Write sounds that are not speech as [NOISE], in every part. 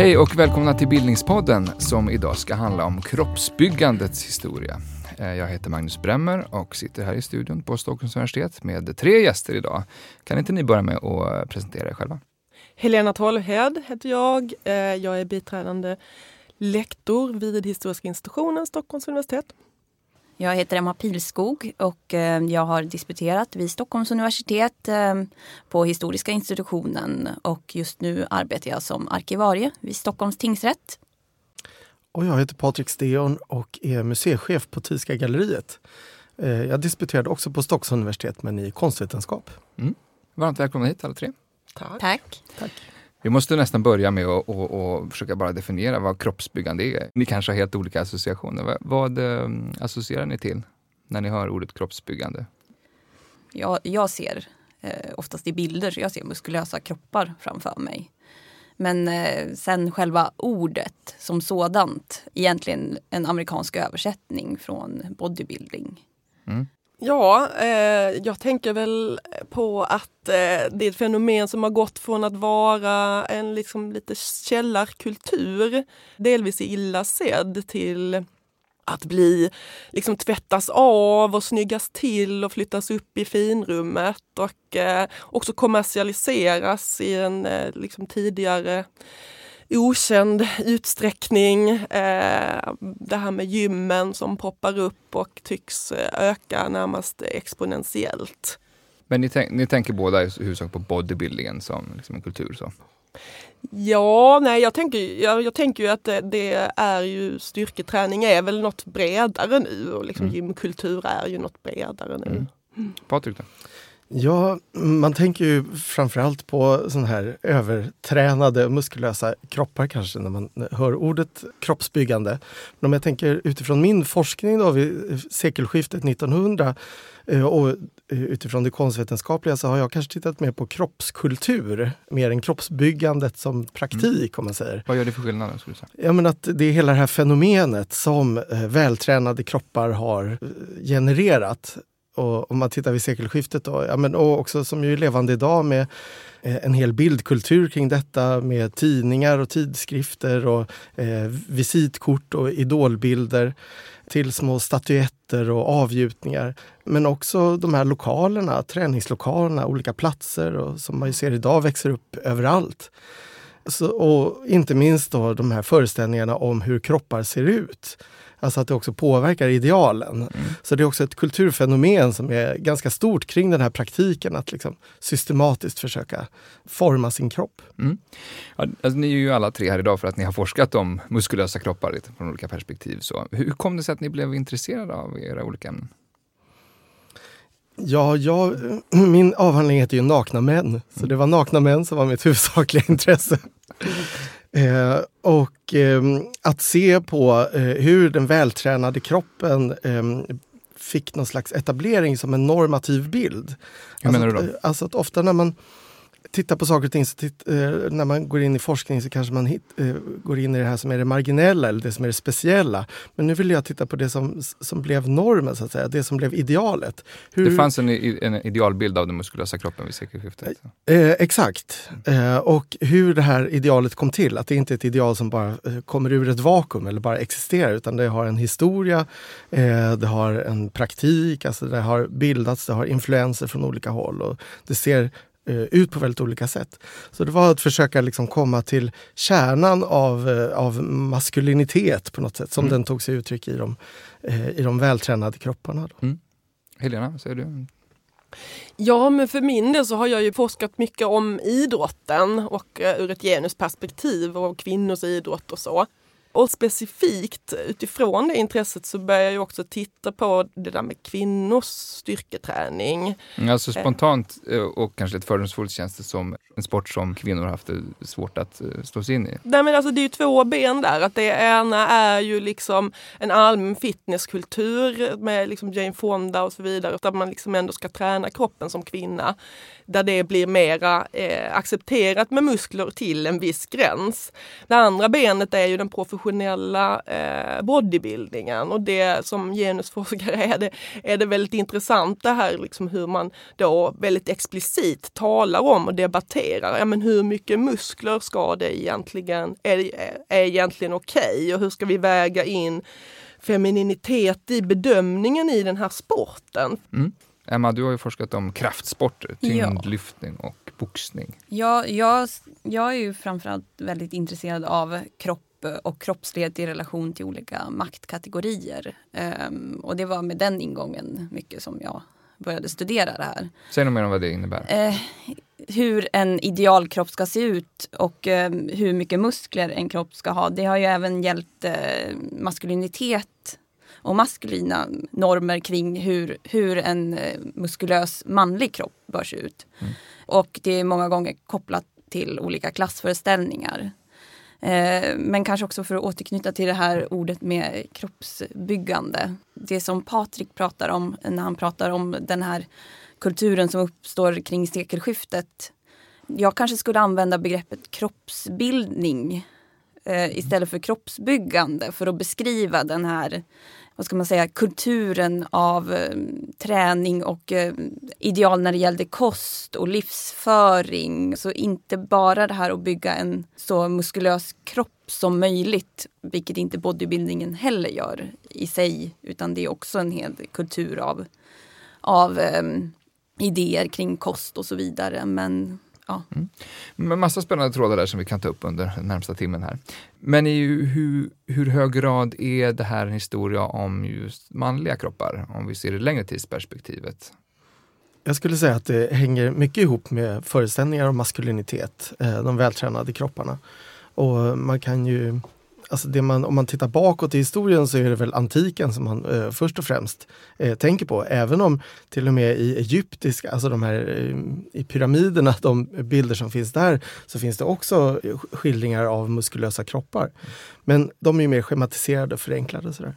Hej och välkomna till Bildningspodden som idag ska handla om kroppsbyggandets historia. Eh, jag heter Magnus Bremmer och sitter här i studion på Stockholms universitet med tre gäster idag. Kan inte ni börja med att presentera er själva? Helena Tolvhed heter jag. Eh, jag är biträdande lektor vid Historiska institutionen, Stockholms universitet. Jag heter Emma Pilskog och eh, jag har disputerat vid Stockholms universitet eh, på Historiska institutionen och just nu arbetar jag som arkivarie vid Stockholms tingsrätt. Och jag heter Patrik Steon och är museichef på Tyska galleriet. Jag disputerade också på Stockholms universitet men i konstvetenskap. Mm. Varmt välkomna hit alla tre. Tack. Tack. Tack. Vi måste nästan börja med att och, och försöka bara definiera vad kroppsbyggande är. Ni kanske har helt olika associationer. Vad, vad um, associerar ni till när ni hör ordet kroppsbyggande? Ja, jag ser eh, oftast i bilder, så jag ser muskulösa kroppar framför mig. Men eh, sen själva ordet som sådant, egentligen en amerikansk översättning från bodybuilding. Mm. Ja, eh, jag tänker väl på att eh, det är ett fenomen som har gått från att vara en liksom lite källarkultur, delvis illa sedd, till att bli, liksom tvättas av och snyggas till och flyttas upp i finrummet och eh, också kommersialiseras i en eh, liksom tidigare okänd utsträckning. Eh, det här med gymmen som poppar upp och tycks eh, öka närmast exponentiellt. Men ni, tänk, ni tänker båda i huvudsak på bodybuildingen som liksom en kultur? Så. Ja, nej jag tänker, jag, jag tänker ju att det, det, är ju styrketräning är väl något bredare nu och liksom mm. gymkultur är ju något bredare nu. Mm. Mm. Patrik då? Ja, man tänker ju framförallt på sådana här övertränade muskulösa kroppar kanske när man hör ordet kroppsbyggande. Men om jag tänker utifrån min forskning då vid sekelskiftet 1900 eh, och eh, utifrån det konstvetenskapliga så har jag kanske tittat mer på kroppskultur mer än kroppsbyggandet som praktik mm. om man säger. Vad gör det för skillnad? Skulle säga? Ja, men att det är hela det här fenomenet som eh, vältränade kroppar har genererat och om man tittar vid sekelskiftet då, ja, men, och också som ju är levande idag med eh, en hel bildkultur kring detta med tidningar och tidskrifter och eh, visitkort och idolbilder till små statyetter och avgjutningar. Men också de här lokalerna, träningslokalerna, olika platser och som man ser idag växer upp överallt. Så, och inte minst då de här föreställningarna om hur kroppar ser ut. Alltså att det också påverkar idealen. Mm. Så det är också ett kulturfenomen som är ganska stort kring den här praktiken att liksom systematiskt försöka forma sin kropp. Mm. Ja, alltså, ni är ju alla tre här idag för att ni har forskat om muskulösa kroppar lite från olika perspektiv. Så hur kom det sig att ni blev intresserade av era olika ämnen? Ja, jag, [CLEARS THROAT] min avhandling heter ju Nakna män, så det var nakna män som var mitt huvudsakliga [LAUGHS] intresse. Eh, och eh, att se på eh, hur den vältränade kroppen ehm, fick någon slags etablering som en normativ bild. Hur alltså, menar du då? Eh, alltså att ofta när man tittar på saker och ting, så titt, eh, när man går in i forskning så kanske man hit, eh, går in i det här som är det marginella eller det som är det speciella. Men nu vill jag titta på det som, som blev normen, så att säga, det som blev idealet. Hur... Det fanns en, en idealbild av den muskulösa kroppen vid sekelskiftet? Eh, exakt. Eh, och hur det här idealet kom till, att det inte är ett ideal som bara eh, kommer ur ett vakuum eller bara existerar, utan det har en historia, eh, det har en praktik, alltså det har bildats, det har influenser från olika håll. Och det ser Eh, ut på väldigt olika sätt. Så det var att försöka liksom komma till kärnan av, eh, av maskulinitet på något sätt, som mm. den tog sig uttryck i de, eh, i de vältränade kropparna. Mm. Helena, vad säger du? Ja, men för min del så har jag ju forskat mycket om idrotten och ur ett genusperspektiv och kvinnors idrott och så. Och specifikt utifrån det intresset så börjar jag också titta på det där med kvinnors styrketräning. Alltså spontant eh, och kanske lite fördomsfullt känns det som en sport som kvinnor har haft svårt att eh, slå sig in i. Nej men alltså det är ju två ben där. Att det ena är ju liksom en allmän fitnesskultur med liksom Jane Fonda och så vidare. Där man liksom ändå ska träna kroppen som kvinna där det blir mera eh, accepterat med muskler till en viss gräns. Det andra benet är ju den professionella professionella eh, bodybuildingen och det som genusforskare är det, är det väldigt intressant det här liksom hur man då väldigt explicit talar om och debatterar. Ja, men hur mycket muskler ska det egentligen, är, är egentligen okej okay? och hur ska vi väga in femininitet i bedömningen i den här sporten? Mm. Emma, du har ju forskat om kraftsporter, tyngdlyftning ja. och boxning. Ja, jag, jag är ju framförallt väldigt intresserad av kropp och kroppslighet i relation till olika maktkategorier. Um, och det var med den ingången mycket som jag började studera det här. Säg något mer om vad det innebär. Uh, hur en idealkropp ska se ut och uh, hur mycket muskler en kropp ska ha. Det har ju även gällt uh, maskulinitet och maskulina normer kring hur, hur en eh, muskulös manlig kropp bör se ut. Mm. Och det är många gånger kopplat till olika klassföreställningar. Eh, men kanske också för att återknyta till det här ordet med kroppsbyggande. Det som Patrik pratar om när han pratar om den här kulturen som uppstår kring sekelskiftet. Jag kanske skulle använda begreppet kroppsbildning eh, istället för kroppsbyggande för att beskriva den här vad ska man säga, kulturen av eh, träning och eh, ideal när det gällde kost och livsföring. Så inte bara det här att bygga en så muskulös kropp som möjligt, vilket inte bodybuildingen heller gör i sig, utan det är också en hel kultur av, av eh, idéer kring kost och så vidare. Men ja. Mm. Massa spännande trådar där som vi kan ta upp under den närmsta timmen här. Men i hur, hur hög grad är det här en historia om just manliga kroppar, om vi ser det längre tidsperspektivet? Jag skulle säga att det hänger mycket ihop med föreställningar om maskulinitet, eh, de vältränade kropparna. Och man kan ju alltså det man, om man tittar bakåt i historien så är det väl antiken som man eh, först och främst eh, tänker på. Även om till och med i egyptiska, alltså de här eh, i pyramiderna, de bilder som finns där, så finns det också skildringar av muskulösa kroppar. Men de är mer schematiserade och förenklade. Sådär.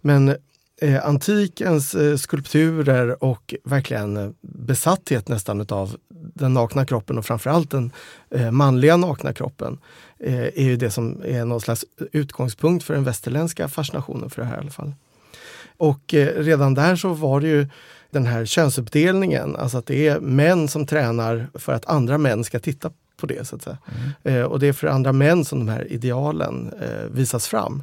Men eh, antikens eh, skulpturer och verkligen eh, besatthet nästan utav den nakna kroppen och framförallt den eh, manliga nakna kroppen eh, är ju det som är någon slags utgångspunkt för den västerländska fascinationen för det här i alla fall. Och eh, redan där så var det ju den här könsuppdelningen, alltså att det är män som tränar för att andra män ska titta på det. så att säga. Mm. och det är för andra män som de här idealen visas fram.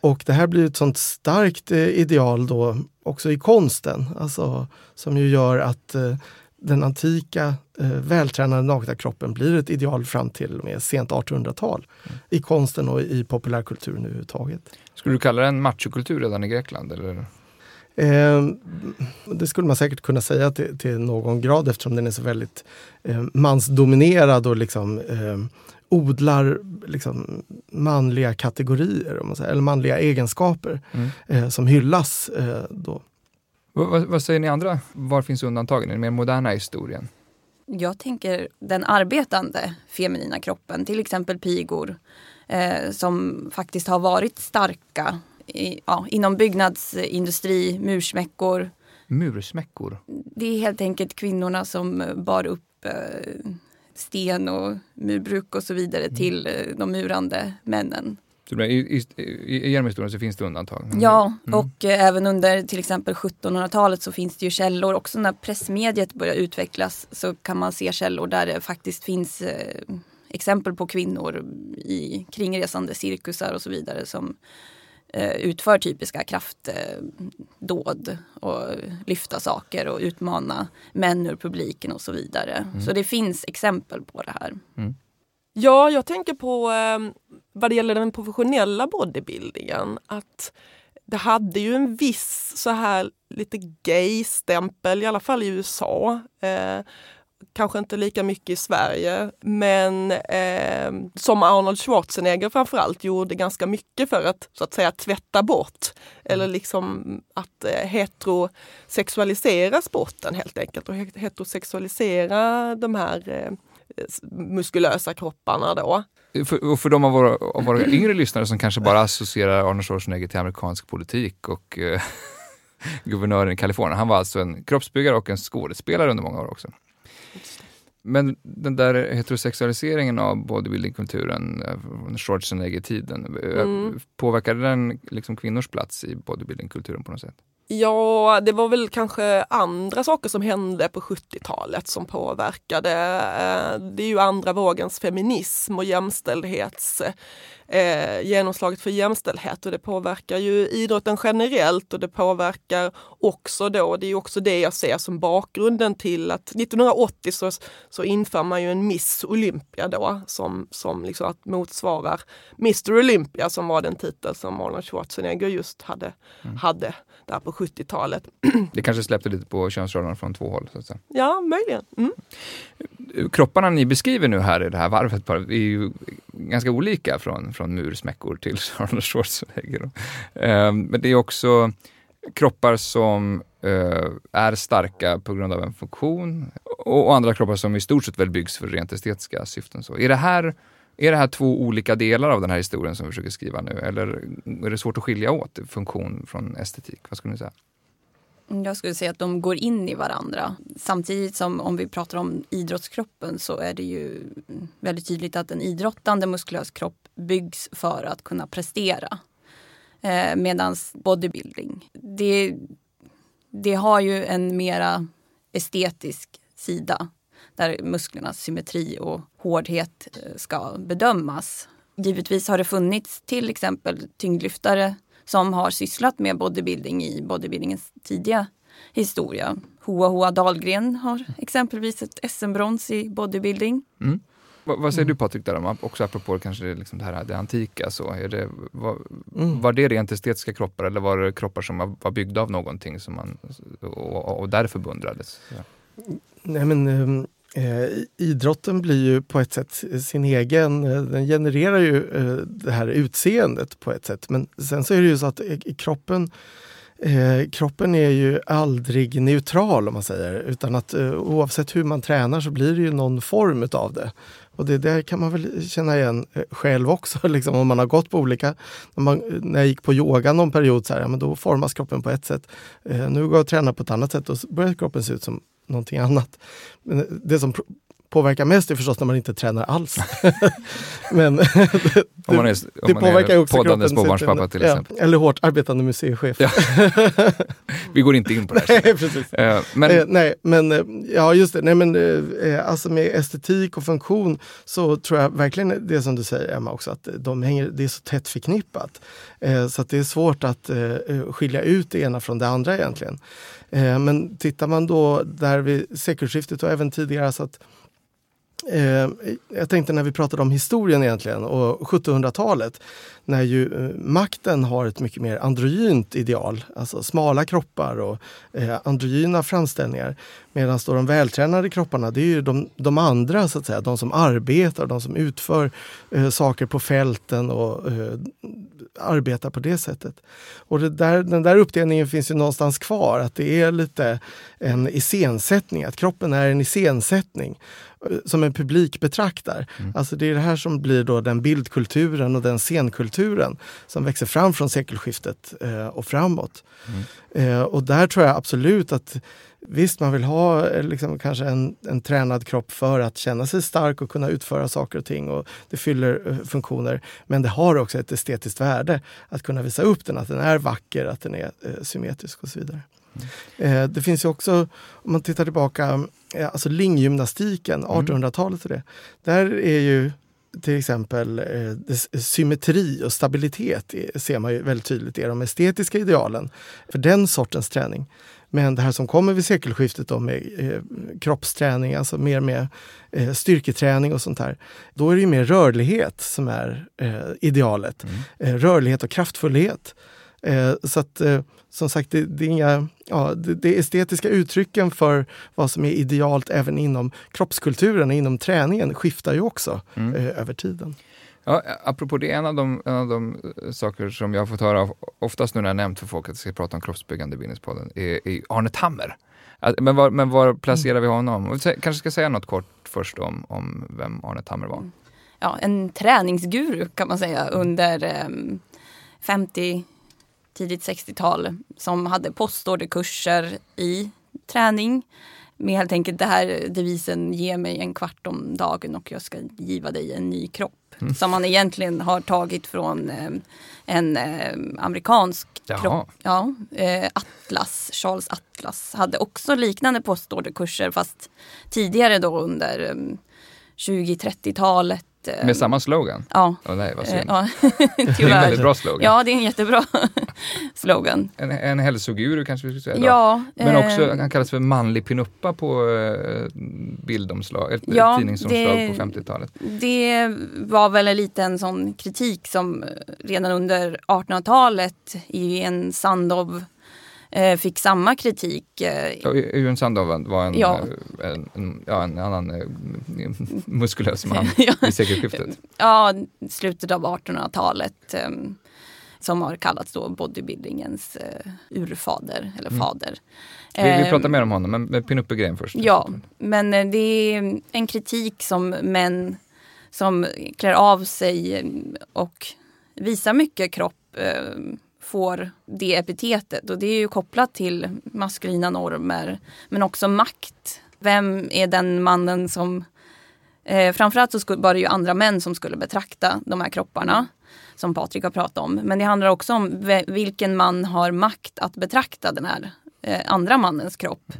Och det här blir ett sånt starkt eh, ideal då också i konsten, alltså, som ju gör att eh, den antika eh, vältränade nakna kroppen blir ett ideal fram till och med sent 1800-tal mm. i konsten och i populärkulturen överhuvudtaget. Skulle du kalla det en machokultur redan i Grekland? Eller? Eh, det skulle man säkert kunna säga till, till, någon grad eftersom den är så väldigt eh, mansdominerad och liksom eh, odlar liksom manliga kategorier, om man säger, eller manliga egenskaper mm. eh, som hyllas. Eh, då. Vad, vad, säger ni andra? Var finns undantagen i den mer moderna historien? Jag tänker den arbetande feminina kroppen, till exempel pigor eh, som faktiskt har varit starka i, ja, inom byggnadsindustri, mursmäckor. Mursmäckor? Det är helt enkelt kvinnorna som bar upp eh, sten och murbruk och så vidare mm. till eh, de murande männen. Så i, i, i historien så finns det undantag? Mm. Ja, mm. och eh, även under till exempel 1700-talet så finns det ju källor. Också när pressmediet börjar utvecklas så kan man se källor där det faktiskt finns eh, exempel på kvinnor i kringresande cirkusar och så vidare som utför typiska kraftdåd och lyfta saker och utmana män ur publiken och så vidare. Mm. Så det finns exempel på det här. Mm. Ja, jag tänker på eh, vad det gäller den professionella bodybuildingen att det hade ju en viss så här lite gay-stämpel, i alla fall i USA. Eh, kanske inte lika mycket i Sverige, men eh, som Arnold Schwarzenegger framförallt gjorde ganska mycket för att så att säga tvätta bort eller liksom att eh, heterosexualisera sporten helt enkelt och heterosexualisera de här eh, muskulösa kropparna då. För, och för de av våra, av våra yngre lyssnare som kanske bara associerar Arnold Schwarzenegger till amerikansk politik och eh, [LAUGHS] guvernören i Kalifornien. Han var alltså en kroppsbyggare och en skådespelare under många år också. Men den där heterosexualiseringen av bodybuildingkulturen eh, från Schwarzenegger-tiden, eh, Mm. påverkade den liksom kvinnors plats i bodybuildingkulturen på något sätt? Ja, det var väl kanske andra saker som hände på 70-talet som påverkade. Eh, Det är ju andra vågens feminism och jämställdhets eh, genomslaget för jämställdhet och det påverkar ju idrotten generellt och det påverkar också då, det är ju också det jag ser som bakgrunden till att 1980 så, så inför man ju en Miss Olympia då som, som liksom att motsvarar Mr Olympia som var den titel som Arnold Schwarzenegger just hade, hade där på 70-talet. [CLEARS THROAT] Det kanske släppte lite på könsrollerna från två håll. Så att säga. Ja, möjligen. Mm. Kropparna ni beskriver nu här i det här varvet är ju ganska olika från, från mursmäckor till [LAUGHS] Arnold Schwarzenegger. Eh, Men det är också kroppar som eh, är starka på grund av en funktion och, och andra kroppar som i stort sett väl byggs för rent estetiska syften. Så är, det här, är det här två olika delar av den här historien som vi försöker skriva nu eller är det svårt att skilja åt funktion från estetik? Vad skulle ni säga? Jag skulle säga att de går in i varandra. Samtidigt som om vi pratar om idrottskroppen så är det ju väldigt tydligt att en idrottande muskulös kropp byggs för att kunna prestera. Eh, Medan bodybuilding, det, det har ju en mera estetisk sida där musklernas symmetri och hårdhet eh, ska bedömas. Givetvis har det funnits till exempel tyngdlyftare som har sysslat med bodybuilding i bodybuildingens tidiga historia. Hoa Hoa Dahlgren har exempelvis ett SM-brons i bodybuilding. Vad, vad säger du Patrik där om, också apropå kanske det, liksom det här det antika så, är det, var, Mm. var det rent estetiska kroppar eller var det kroppar som var, var byggda av någonting som man, och, och därför beundrades? Ja. Nej, men, ehm, eh, idrotten blir ju på ett sätt sin egen, eh, den genererar ju eh, det här utseendet på ett sätt. Men sen så är det ju så att eh, kroppen Eh, kroppen är ju aldrig neutral om man säger, utan att eh, oavsett hur man tränar så blir det ju någon form utav det. Och det där kan man väl känna igen eh, själv också, [LAUGHS] liksom, om man har gått på olika... När, man, eh, när jag gick på yoga någon period, så här, ja, men då formas kroppen på ett sätt. Eh, nu går jag och tränar på ett annat sätt och börjar kroppen se ut som någonting annat. Men det som påverkar mest är förstås när man inte tränar alls. [LAUGHS] men Om man [LAUGHS] är, om det man påverkar är också poddande småbarnspappa till ja, exempel. Eller hårt arbetande museichef. Ja. [LAUGHS] Vi går inte in på det här. Nej, precis. Eh, Men, eh, nej, men eh, ja just det. Nej, men, eh, alltså med estetik och funktion så tror jag verkligen det som du säger Emma också, att de hänger, det är så tätt förknippat. Så att det är svårt att skilja ut det ena från det andra egentligen. Men tittar man då där vid sekelskiftet och även tidigare så att Eh, jag tänkte när vi pratade om historien egentligen och 1700-talet när ju eh, makten har ett mycket mer androgynt ideal, alltså smala kroppar och eh, androgyna framställningar. Medan då de vältränade kropparna, det är ju de, de andra så att säga, de som arbetar, de som utför eh, saker på fälten och eh, arbetar på det sättet. Och det där, den där uppdelningen finns ju någonstans kvar, att det är lite en iscensättning, att kroppen är en iscensättning som en publik betraktar. Alltså det är det här som blir då den bildkulturen och den scenkulturen som växer fram från sekelskiftet eh, och framåt. Eh, och där tror jag absolut att Visst, man vill ha eh, liksom, kanske en, en tränad kropp för att känna sig stark och kunna utföra saker och ting. och Det fyller eh, funktioner. Men det har också ett estetiskt värde att kunna visa upp den, att den är vacker, att den är eh, symmetrisk och så vidare. Eh, det finns ju också, om man tittar tillbaka, eh, alltså linggymnastiken, 1800-talet och det. Där är ju till exempel eh, symmetri och stabilitet ser man ju väldigt tydligt är de estetiska idealen för den sortens träning. Men det här som kommer vid sekelskiftet då med eh, kroppsträning, alltså mer med eh, styrketräning och sånt här. Då är det ju mer rörlighet som är eh, idealet. Eh, rörlighet och kraftfullhet. Eh, så att eh, som sagt, det, det är inga, ja, det, det estetiska uttrycken för vad som är idealt även inom kroppskulturen, inom träningen, skiftar ju också Mm. eh, över tiden. Ja, apropå det, en av, de, en av de eh, saker som jag har fått höra oftast nu när jag nämnt för folk att jag ska prata om kroppsbyggande i Bildningspodden är, är Arne Tammer. Men var, men var placerar vi honom? Vi kanske ska säga något kort först om, om vem Arne Tammer var. ja, en träningsguru kan man säga under ehm, 50, tidigt 60-tal som hade postorderkurser i träning. med helt enkelt det här devisen ge mig en kvart om dagen och jag ska giva dig en ny kropp. Mm. Som man egentligen har tagit från eh, en eh, amerikansk Jaha. kropp. Ja, eh, Atlas, Charles Atlas hade också liknande postorderkurser fast tidigare då under eh, 20-30-talet. Eh, Med samma slogan? Ja. Åh nej, vad Eh, synd. ja, [LAUGHS] [LAUGHS] det är en väldigt bra slogan. Ja, det är en jättebra [LAUGHS] slogan. En, en hälsoguru kanske vi skulle säga. då. Ja, Men eh, också, han kallas för manlig pinuppa på eh, bildomslag, ett Ja, tidningsomslag det- på 50-talet. Det var väl en liten sån kritik som redan under 1800-talet i en Sandov fick samma kritik. Eh, Jon Sandow var- en, Ja. eh, en, en, ja, en annan eh, muskulös man [LAUGHS] Ja. i sekelskiftet. ja, slutet av 1800-talet. Eh, som har kallats då bodybuildingens eh, urfader eller Mm. fader. Vi, vi Eh, pratar mer om honom, men pinuppe-grejen först. Ja, men eh, det är en kritik som män som klär av sig eh, och visar mycket kropp eh, får det epitetet. Och det är ju kopplat till maskulina normer men också makt. Vem är den mannen som... Eh, framförallt så skulle, var det ju andra män som skulle betrakta de här kropparna som Patrik har pratat om. Men det handlar också om vilken man har makt att betrakta den här eh, andra mannens kropp.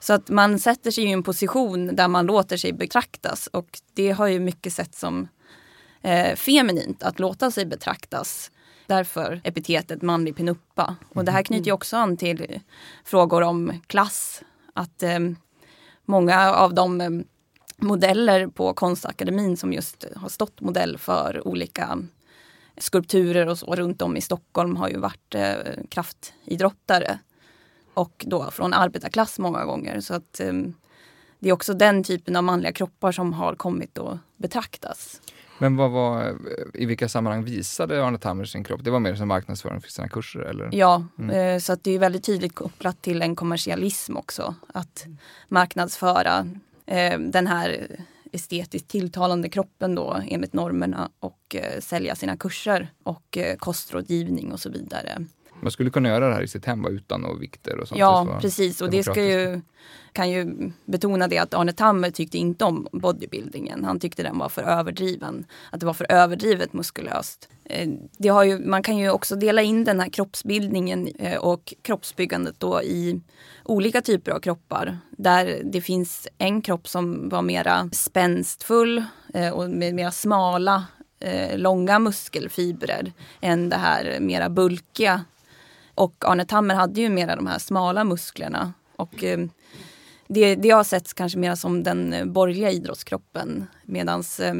Så att man sätter sig i en position där man låter sig betraktas och det har ju mycket sett som eh, feminint att låta sig betraktas. Därför epitetet manlig pinuppa. Och det här knyter ju också an till frågor om klass. Att eh, många av de eh, modeller på Konstakademin som just har stått modell för olika skulpturer och så runt om i Stockholm har ju varit eh, kraftidrottare. Och då från arbetarklass många gånger. Så att eh, det är också den typen av manliga kroppar som har kommit att betraktas. Men vad var, i vilka sammanhang visade Arne Tammer sin kropp? Det var mer som marknadsföring för sina kurser eller? Ja, Mm. eh, så att det är väldigt tydligt kopplat till en kommersialism också. Att marknadsföra eh, den här estetiskt tilltalande kroppen då enligt normerna och eh, sälja sina kurser och eh, kostrådgivning och så vidare. Man skulle kunna göra det här i sitt hem utan och vikter och sånt. Ja, precis. Och det ska ju, kan ju betona det att Arne Tammer tyckte inte om bodybuildingen. Han tyckte den var för överdriven. Att det var för överdrivet muskulöst. Eh, Det har ju, man kan ju också dela in den här kroppsbildningen eh, och kroppsbyggandet då i olika typer av kroppar. Där det finns en kropp som var mera spänstfull eh, och med mera smala, långa muskelfibrer än det här mera bulkiga och Arne Tammer hade ju mera de här smala musklerna. Och eh, det, det har setts kanske mer som den eh, borgerliga idrottskroppen. Medan eh,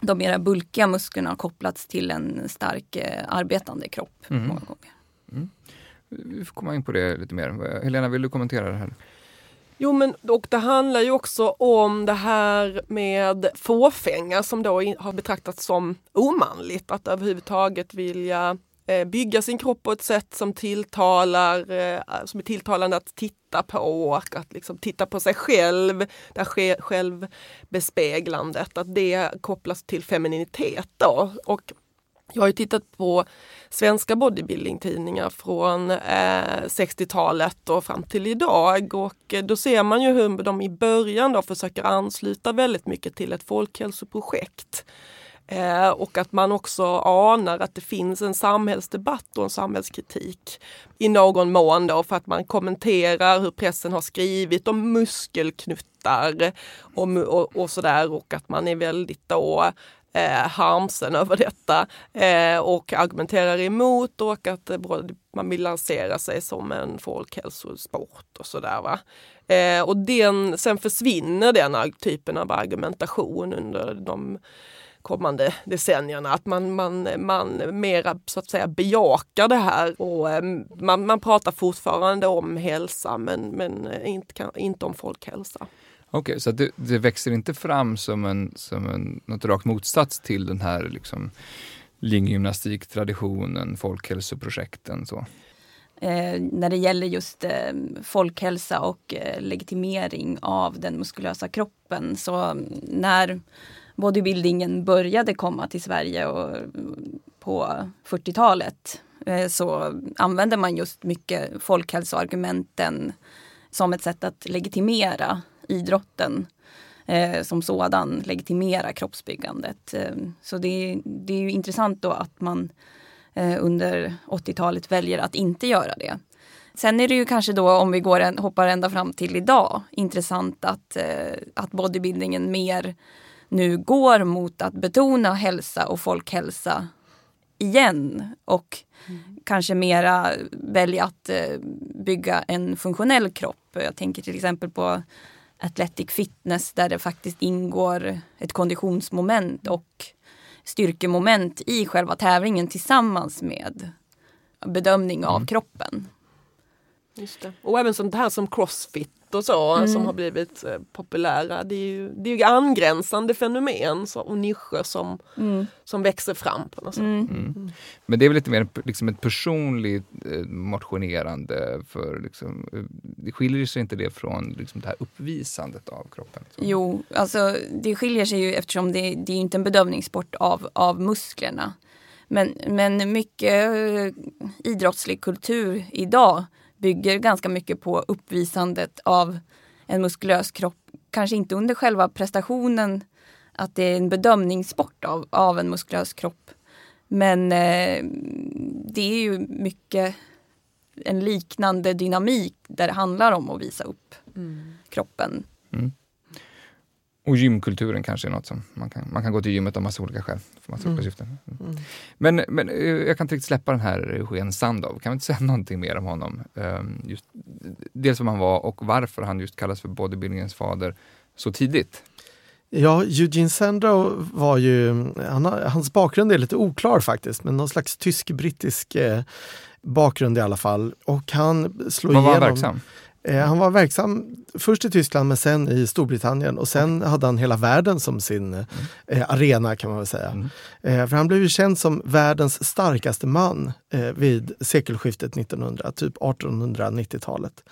de mera bulkiga musklerna har kopplats till en stark eh, arbetande kropp. Mhm. Många gånger. Vi får komma in på det lite mer. Helena, vill du kommentera det här? Jo, men och det handlar ju också om det här med fåfänga som då har betraktats som omanligt. Att överhuvudtaget vilja Eh, bygga sin kropp på ett sätt som tilltalar, eh, som är tilltalande att titta på och att liksom titta på sig själv, det här självbespeglandet, att det kopplas till femininitet då. Och jag har ju tittat på svenska bodybuilding-tidningar från eh, 60-talet och fram till idag och eh, då ser man ju hur de i början då försöker ansluta väldigt mycket till ett folkhälsoprojekt. Eh, och att man också anar att det finns en samhällsdebatt och en samhällskritik i någon mån då för att man kommenterar hur pressen har skrivit om muskelknuttar och, och, och sådär och att man är väldigt då eh, harmsen över detta eh, och argumenterar emot och att eh, man vill lansera sig som en folkhälsosport och sådär. Eh, och den, sen försvinner den typen av argumentation under de kommande decennierna. Att man, man, man mera så att säga bejakar det här och eh, man, man pratar fortfarande om hälsa men, men inte, kan- inte om folkhälsa. Okej, så att det, det växer inte fram som en, som en något rakt motsats till den här liksom, linggymnastiktraditionen, folkhälsoprojekten så? Eh, när det gäller just eh, folkhälsa och eh, legitimering av den muskulösa kroppen. Så mm, när bodybuildingen började komma till Sverige och, på 40-talet eh, så använde man just mycket folkhälsoargumenten som ett sätt att legitimera idrotten eh, som sådan, legitimera kroppsbyggandet. Eh, så det, det är ju intressant då att man eh, under 80-talet väljer att inte göra det. Sen är det ju kanske då, om vi går en, hoppar ända fram till idag, intressant att, eh, att bodybuildingen mer nu går mot att betona hälsa och folkhälsa igen. Och mm. kanske mera välja att eh, bygga en funktionell kropp. Jag tänker till exempel på Athletic fitness där det faktiskt ingår ett konditionsmoment och styrkemoment i själva tävlingen tillsammans med bedömning av mm. kroppen. Just det. Och även sånt här som crossfit och så mm. som har blivit eh, populära. Det är ju, det är ju angränsande fenomen så, och nischer som, mm. som växer fram på något sätt. Mm. mm. mm. Men det är väl lite mer liksom ett personligt eh, motionerande för liksom, eh, det skiljer sig inte det från liksom, det här uppvisandet av kroppen? Så. Jo, alltså det skiljer sig ju eftersom det, det är inte en bedömningssport av, av musklerna. Men, men mycket eh, idrottslig kultur idag bygger ganska mycket på uppvisandet av en muskulös kropp. Kanske inte under själva prestationen, att det är en bedömningssport av, av en muskulös kropp. Men eh, det är ju mycket en liknande dynamik där det handlar om att visa upp mm. kroppen. Mm. Och gymkulturen kanske är något som man kan, man kan gå till gymmet av massa olika skäl. För massa olika mm. mm. Men, men eh, jag kan inte riktigt släppa den här Eugen Sandow. Kan vi inte säga [LAUGHS] någonting mer om honom? Um, just, dels vem han var och varför han just kallas för bodybuildingens fader så tidigt. Ja, Eugene Sandow var ju, han, hans bakgrund är lite oklar faktiskt, men någon slags tysk-brittisk eh, bakgrund i alla fall. Och han slår Var var han verksam? Eh, han var verksam först i Tyskland men sen i Storbritannien och sen hade han hela världen som sin mm. eh, arena kan man väl säga. Mm. Eh, för han blev ju känd som världens starkaste man eh, vid sekelskiftet 1900, typ 1890-talet.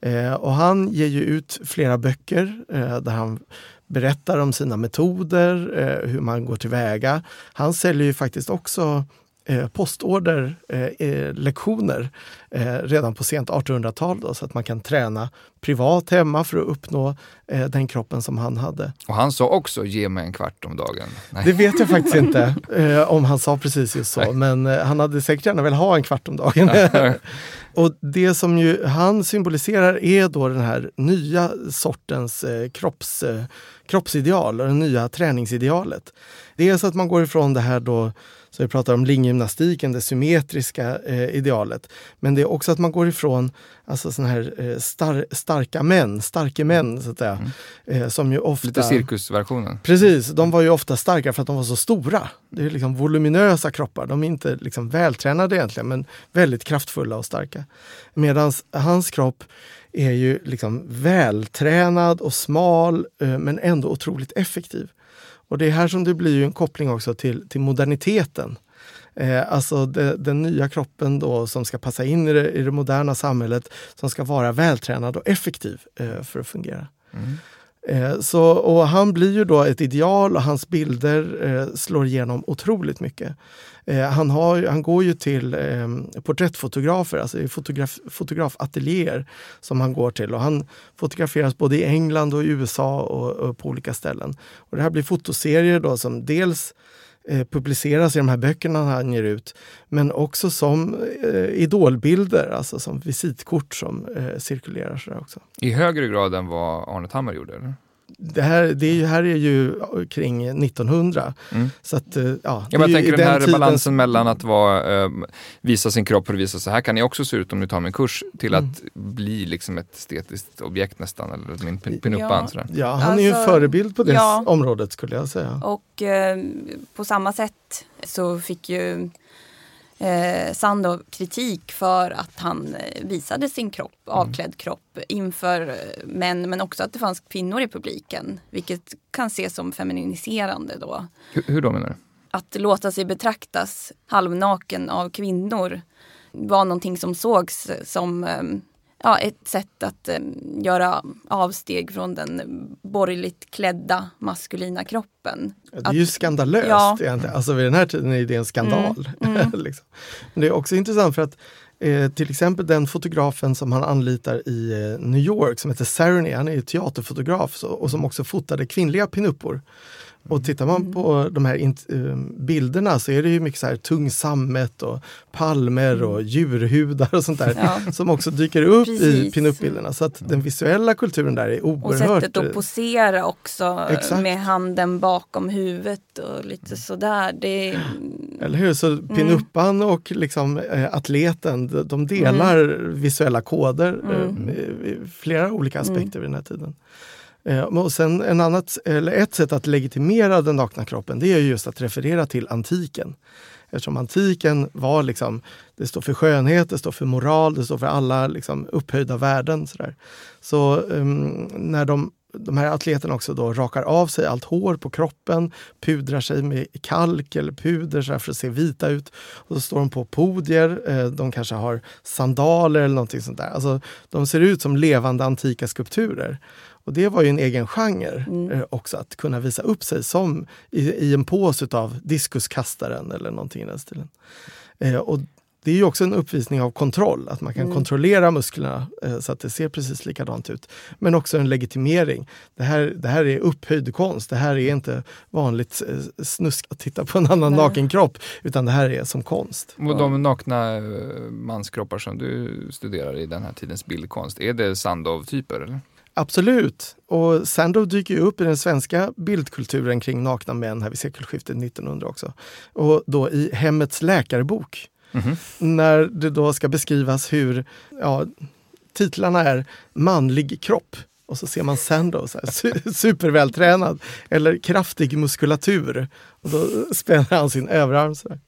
Eh, och han ger ju ut flera böcker eh, där han berättar om sina metoder, hur man går tillväga. Han säljer ju faktiskt också eh, postorderlektioner eh, eh, redan på sent 1800-tal så att man kan träna privat hemma för att uppnå den kroppen som han hade. Och han sa också ge mig en kvart om dagen? Nej. Det vet jag faktiskt inte [LAUGHS] om han sa precis just så, Nej. men han hade säkert gärna velat ha en kvart om dagen. [LAUGHS] Och det som ju han symboliserar är då den här nya sortens kropps, kroppsideal och det nya träningsidealet. Dels att man går ifrån det här då så vi pratar om linggymnastiken, det symmetriska eh, idealet. Men det är också att man går ifrån alltså såna här eh, star starka män, starka män så att säga. Mm. Eh, som ju ofta... Lite cirkusversionen. Precis, de var ju ofta starka för att de var så stora. Det är liksom voluminösa kroppar, de är inte liksom vältränade egentligen men väldigt kraftfulla och starka. Medan hans kropp är ju liksom vältränad och smal eh, men ändå otroligt effektiv. Och det är här som det blir en koppling också till, till moderniteten. Eh, alltså det, den nya kroppen då som ska passa in i det, i det moderna samhället, som ska vara vältränad och effektiv eh, för att fungera. Mm. Eh, så, och han blir ju då ett ideal och hans bilder eh, slår igenom otroligt mycket. Eh, han, har, han går ju till eh, porträttfotografer, alltså fotograf, fotografateljéer som han går till och han fotograferas både i England och i USA och, och på olika ställen. Och det här blir fotoserier då som dels Eh, publiceras i de här böckerna han ger ut, men också som eh, idolbilder, alltså som visitkort som eh, cirkulerar. Sådär också. I högre grad än vad Arne Tammer gjorde? Eller? Det här, det här är ju kring 1900. Mm. Så att, ja, ja, jag tänker den här tidens... balansen mellan att vara, eh, visa sin kropp och visa så här kan ni också se ut om ni tar min kurs till mm. att bli liksom ett estetiskt objekt nästan, eller min pinupan. Ja. ja, han alltså, är ju en alltså, förebild på det ja. området skulle jag säga. Och eh, på samma sätt så fick ju eh, Sando kritik för att han eh, visade sin kropp, mm. avklädd kropp inför eh, män men också att det fanns kvinnor i publiken. Vilket kan ses som feminiserande då. Hur, hur då menar du? Att låta sig betraktas halvnaken av kvinnor var någonting som sågs som eh, ja, ett sätt att eh, göra avsteg från den borgerligt klädda maskulina kroppen. Det är ju skandalöst ja. egentligen. Alltså vid den här tiden är det en skandal. Mm, mm. [LAUGHS] liksom. Men det är också intressant för att Eh, till exempel den fotografen som han anlitar i eh, New York som heter Sarony, han är teaterfotograf så, och som också fotade kvinnliga pinuppor. Och tittar man på de här uh, bilderna så är det ju mycket så här tung sammet och palmer och djurhudar och sånt där ja. som också dyker upp Precis. i pinup-bilderna. Så att den visuella kulturen där är oerhört... Och sättet att posera också exakt. med handen bakom huvudet och lite sådär. Det. Eller hur, så mm. pinuppan och liksom, äh, atleten de delar mm. visuella koder mm. i flera olika aspekter mm. vid den här tiden. Eh, och sen en annat, eller ett sätt att legitimera den nakna kroppen det är just att referera till antiken. Eftersom antiken var liksom, det står för skönhet, det står för moral, det står för alla liksom upphöjda värden. Så, där. så um, när de, de här atleterna också då rakar av sig allt hår på kroppen, pudrar sig med kalk eller puder så för att se vita ut. Och så står de på podier, eh, de kanske har sandaler eller någonting sånt där. Alltså, de ser ut som levande antika skulpturer. Och det var ju en egen genre mm. eh, också, att kunna visa upp sig som i, i en påse av diskuskastaren eller någonting i den stilen. Eh, och det är ju också en uppvisning av kontroll, att man kan mm. kontrollera musklerna eh, så att det ser precis likadant ut. Men också en legitimering. Det här, det här är upphöjd konst, det här är inte vanligt eh, snusk att titta på en annan Nej. naken kropp, utan det här är som konst. Och de nakna eh, manskroppar som du studerar i den här tidens bildkonst, är det Sandow-typer? Absolut. Och Sandow dyker ju upp i den svenska bildkulturen kring nakna män här vid sekelskiftet 1900 också. Och då i Hemmets läkarbok. Mm -hmm. När det då ska beskrivas hur, ja, titlarna är Manlig kropp och så ser man Sandow, så här, [LAUGHS] supervältränad, eller kraftig muskulatur. Och då [LAUGHS] spänner han sin överarm. Så här.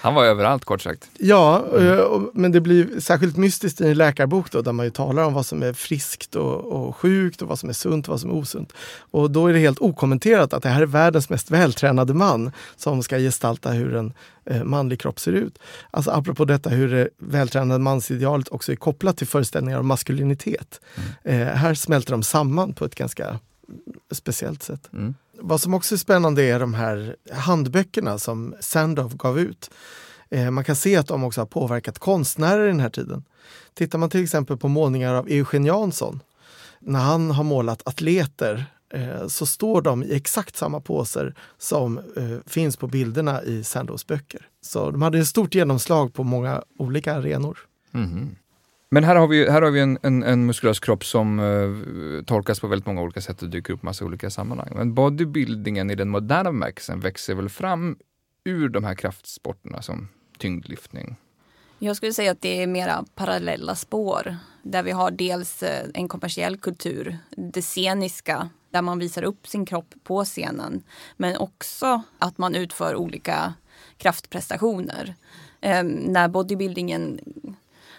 Han var överallt kort sagt. Ja, mm. men det blir särskilt mystiskt i en läkarbok då, där man ju talar om vad som är friskt och, och sjukt och vad som är sunt och vad som är osunt. Och då är det helt okommenterat att det här är världens mest vältränade man som ska gestalta hur en eh, manlig kropp ser ut. Alltså apropå detta hur det vältränade mansidealet också är kopplat till föreställningar om maskulinitet. Mm. Eh, här smälter de samman på ett ganska speciellt sätt. Mm. Vad som också är spännande är de här handböckerna som Sandow gav ut. Eh, man kan se att de också har påverkat konstnärer i den här tiden. Tittar man till exempel på målningar av Eugen Jansson, när han har målat atleter eh, så står de i exakt samma poser som eh, finns på bilderna i Sandows böcker. Så de hade ett stort genomslag på många olika arenor. Mm. Men här har vi, här har vi en, en, en muskulös kropp som uh, tolkas på väldigt många olika sätt och dyker upp i massa olika sammanhang. Men bodybuildingen i den moderna bemärkelsen växer väl fram ur de här kraftsporterna som tyngdlyftning? Jag skulle säga att det är mera parallella spår där vi har dels eh, en kommersiell kultur, det sceniska, där man visar upp sin kropp på scenen, men också att man utför olika kraftprestationer. Eh, när bodybuildingen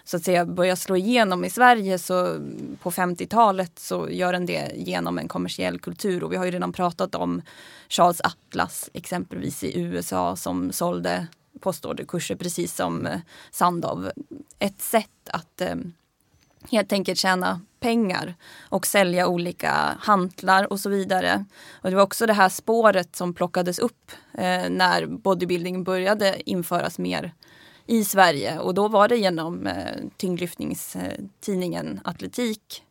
så att säga börjar slå igenom i Sverige så på 50-talet så gör den det genom en kommersiell kultur och vi har ju redan pratat om Charles Atlas exempelvis i USA som sålde postorderkurser precis som eh, Sandow. Ett sätt att eh, helt enkelt tjäna pengar och sälja olika hantlar och så vidare. Och det var också det här spåret som plockades upp eh, när bodybuilding började införas mer i Sverige och då var det genom eh, tyngdlyftningstidningen Atletik,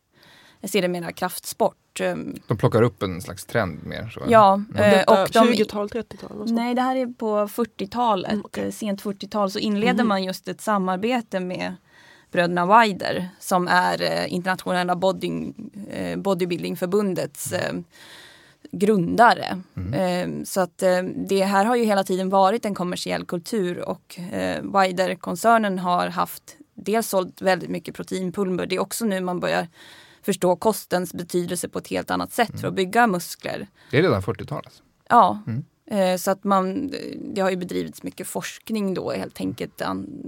sedermera Kraftsport. Ehm. De plockar upp en slags trend mer? Så. Ja. Mm. Eh, och 20-tal, 30-tal? Nej, det här är på 40-talet, mm, okay. Eh, sent 40-tal så inleder mm. man just ett samarbete med bröderna Wider som är eh, internationella body, eh, bodybuildingförbundets eh, grundare. Mm. Eh, så att eh, det här har ju hela tiden varit en kommersiell kultur och eh, Wider-koncernen har haft dels sålt väldigt mycket proteinpulver. Det är också nu man börjar förstå kostens betydelse på ett helt annat sätt mm. för att bygga muskler. Det är redan 40-talet? Ja. Mm. Så att man, det har ju bedrivits mycket forskning då helt enkelt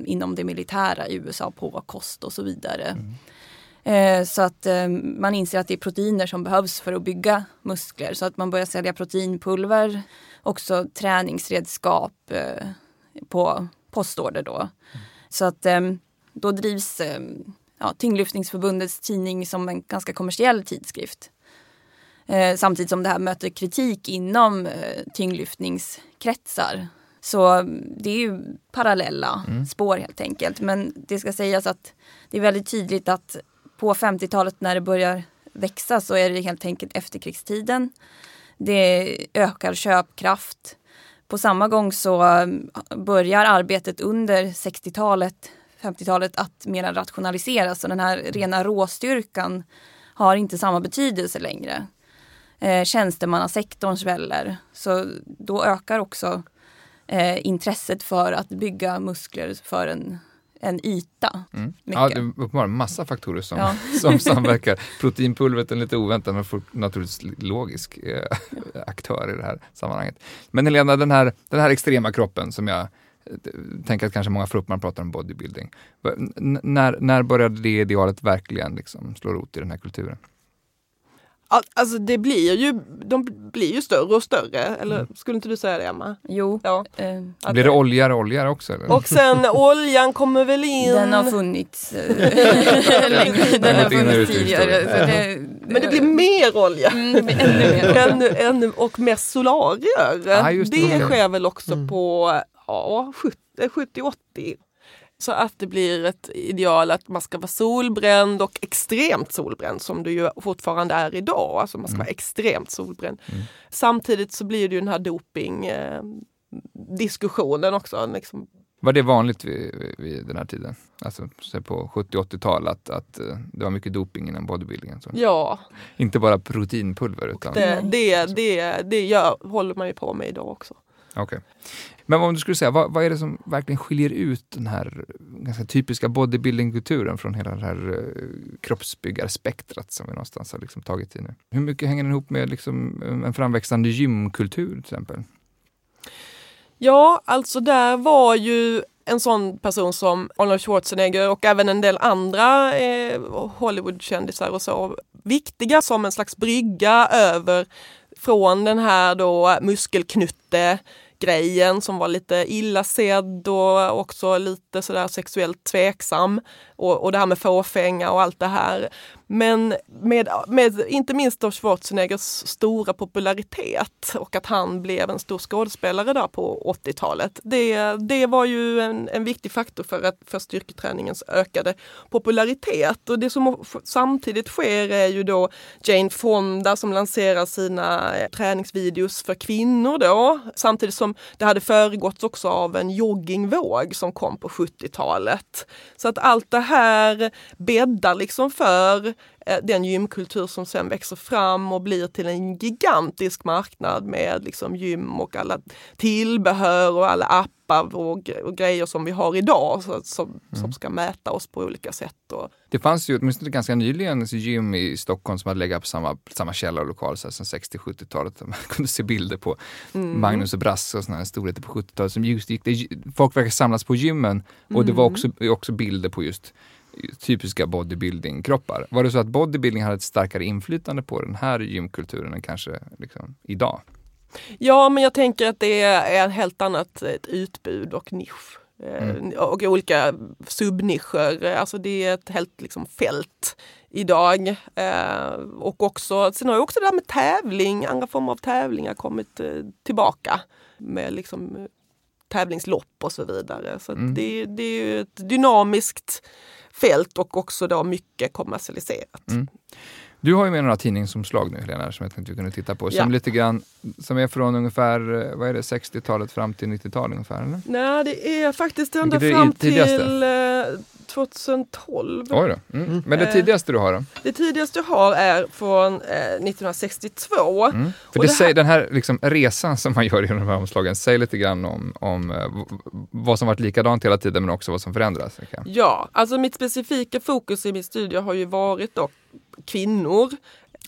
inom det militära i USA på kost och så vidare. Mm. Eh, så att eh, man inser att det är proteiner som behövs för att bygga muskler. Så att man börjar sälja proteinpulver, också träningsredskap eh, på postorder då. Mm. Så att då drivs ja, Tyngdlyftningsförbundets tidning som en ganska kommersiell tidskrift. samtidigt som det här möter kritik inom tyngdlyftningskretsar. Så det är ju parallella spår helt enkelt. Men det ska sägas att det är väldigt tydligt att på 50-talet när det börjar växa så är det helt enkelt efterkrigstiden. Det ökar köpkraft. På samma gång så mm, börjar arbetet under 60-talet, 50-talet att mer rationaliseras. Så den här rena råstyrkan har inte samma betydelse längre. Eh, tjänstemannasektorn sväller. Så då ökar också eh, intresset för att bygga muskler för en, en yta. Mm. Ja, det är uppenbarligen massa faktorer som, Ja. [LAUGHS] som samverkar. Proteinpulvret är lite oväntat men naturligtvis logisk eh, [LAUGHS] aktör i det här sammanhanget. Men Helena, den här, den här extrema kroppen som jag eh, tänker att kanske många får upp när man pratar om bodybuilding. N- När, när började det idealet verkligen liksom slå rot i den här kulturen? Al- Alltså det blir ju, de blir ju större och större. Eller Mm. skulle inte du säga det Emma? Jo, Ja. eh, Blir det oljigare och oljigare också? Eller? Och sen [LAUGHS] oljan kommer väl in. den har funnits eh, [LAUGHS] länge. Den har funnits tidigare. Så det, Men det blir mer olja. Mm, ännu mer. ännu, ännu, och mest solarier. Ja, just det. det sker väl också Mm. på ja, 70-80. Så att det blir ett ideal att man ska vara solbränd och extremt solbränd som det ju fortfarande är idag. Alltså man ska vara extremt solbränd. Mm. Samtidigt så blir det ju den här doping eh, också. Liksom. Var det vanligt vid, vid- den här tiden? Alltså så på 70-80-tal att, att eh, det var mycket doping inom bodybuildingen? Så. Ja, Inte bara proteinpulver utan... det, det, det, det gör, håller man ju på med idag också. Okay. Men om du skulle säga, vad, vad är det som verkligen skiljer ut den här ganska typiska bodybuildingkulturen från hela det här eh, kroppsbyggarspektrat som vi någonstans har liksom tagit i nu? Hur mycket hänger den ihop med liksom, eh, en framväxande gymkultur till exempel? Ja, alltså där var ju en sån person som Arnold Schwarzenegger och även en del andra eh, Hollywoodkändisar och så viktiga som en slags brygga över från den här då muskelknutte grejen som var lite illa sedd och också lite sådär sexuellt tveksam. Och, och det här med fåfänga och allt det här. Men med, med inte minst då Schwarzeneggers stora popularitet och att han blev en stor skådespelare där på 80-talet. Det, det var ju en, en viktig faktor för, att, för styrketräningens ökade popularitet. Och det som samtidigt sker är ju då Jane Fonda som lanserar sina eh, träningsvideos för kvinnor då. Samtidigt som det hade föregåtts också av en joggingvåg som kom på 70-talet. Så att allt det här bäddar liksom för den gymkultur som sen växer fram och blir till en gigantisk marknad med liksom gym och alla tillbehör och alla appar och, och grejer som vi har idag så, som, som ska mäta oss på olika sätt. Och, Det fanns ju åtminstone ganska nyligen gym i Stockholm som hade legat på samma, samma källarlokal sedan 60-70-talet. där [LAUGHS] Man kunde se bilder på Magnus och Brasse och här storheter på 70-talet. Som just gick, det, folk verkar samlas på gymmen och det var också, också bilder på just typiska bodybuilding-kroppar. Var det så att bodybuilding hade ett starkare inflytande på den här gymkulturen än kanske liksom, idag? Ja, men jag tänker att det är ett helt annat ett utbud och nisch. Eh, Mm. Och olika subnischer. Alltså det är ett helt liksom fält idag. Eh, och också, sen har ju också det här med tävling, andra former av tävlingar kommit eh, tillbaka. Med liksom tävlingslopp och så vidare. Så Mm. det, det är ju ett dynamiskt fält och också då mycket kommersialiserat. Mm. Du har ju med några tidningsomslag nu Helena, som jag tänkte vi kunde titta på. Som Ja. lite grann, som är från ungefär, eh, vad är det, 60-talet fram till 90-talet ungefär? Eller? Nej, det är faktiskt ända är fram till eh, 2012. Oj då. Mm. Men det Eh. tidigaste du har då? Det tidigaste jag har är från eh, 1962. Mm. För Och det det här- säger, den här liksom resan som man gör i de här omslagen säger lite grann om, om eh, vad som varit likadant hela tiden men också vad som förändras. Ja, alltså mitt specifika fokus i min studie har ju varit då kvinnor.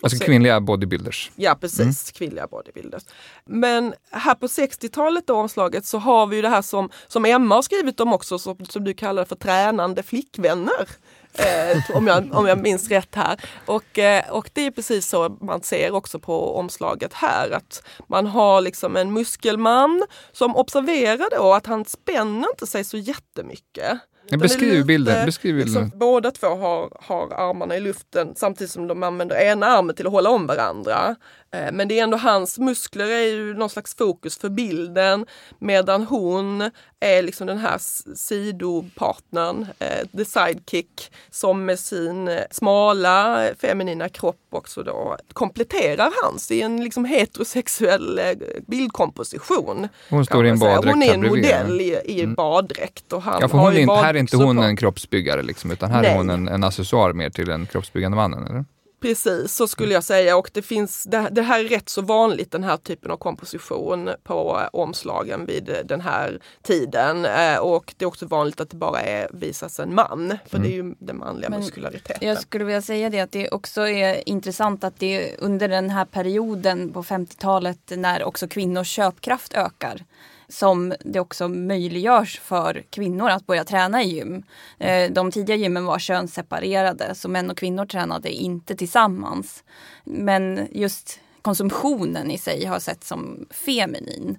Alltså sen- kvinnliga bodybuilders. Ja precis, kvinnliga bodybuilders. Men här på 60-talet då omslaget så har vi ju det här som, som Emma har skrivit om också som, som du kallar för tränande flickvänner. Eh, om, jag, om jag minns rätt här. Och, eh, och det är precis så man ser också på omslaget här. Att man har liksom en muskelman som observerar då att han spänner inte sig så jättemycket. Ja, beskriv lite, bilden. Beskriv bilden. Liksom, båda två har, har armarna i luften samtidigt som de använder ena armen till att hålla om varandra. Eh, Men det är ändå hans muskler är ju någon slags fokus för bilden medan hon är liksom den här sidopartnern, eh, the sidekick, som med sin eh, smala feminina kropp också då kompletterar hans i en liksom heterosexuell bildkomposition. Hon står i en baddräkt Hon är en modell i, i Mm. baddräkt. Och han Ja, för har hon ju är inte, här är inte hon på. en kroppsbyggare liksom, utan här Nej. är hon en, en accessoar mer till den kroppsbyggande mannen, eller? Precis, så skulle jag säga. Och det, finns, det, det här är rätt så vanligt, den här typen av komposition på eh, omslagen vid eh, den här tiden. Eh, och det är också vanligt att det bara är, visas en man, för det är ju den manliga Men muskulariteten. Jag skulle vilja säga det att det också är intressant att det är under den här perioden på 50-talet när också kvinnors köpkraft ökar som det också möjliggörs för kvinnor att börja träna i gym. Eh, de tidiga gymmen var könsseparerade så män och kvinnor tränade inte tillsammans. Men just konsumtionen i sig har sett som feminin.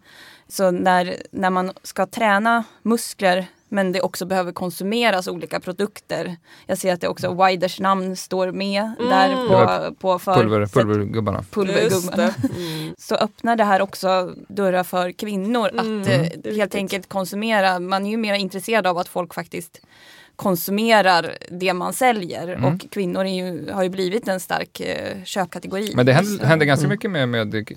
Så när, när man ska träna muskler men det också behöver konsumeras olika produkter. Jag ser att det också Widers namn står med där Det var på, på för, Pulver, pulvergubbarna. Det. Mm. [LAUGHS] Så öppnar det här också dörrar för kvinnor Mm, att riktigt. helt enkelt konsumera. Man är ju mer intresserad av att folk faktiskt konsumerar det man säljer Mm. och kvinnor är ju, har ju blivit en stark eh, köpkategori. Men det händer, händer ganska mycket med, med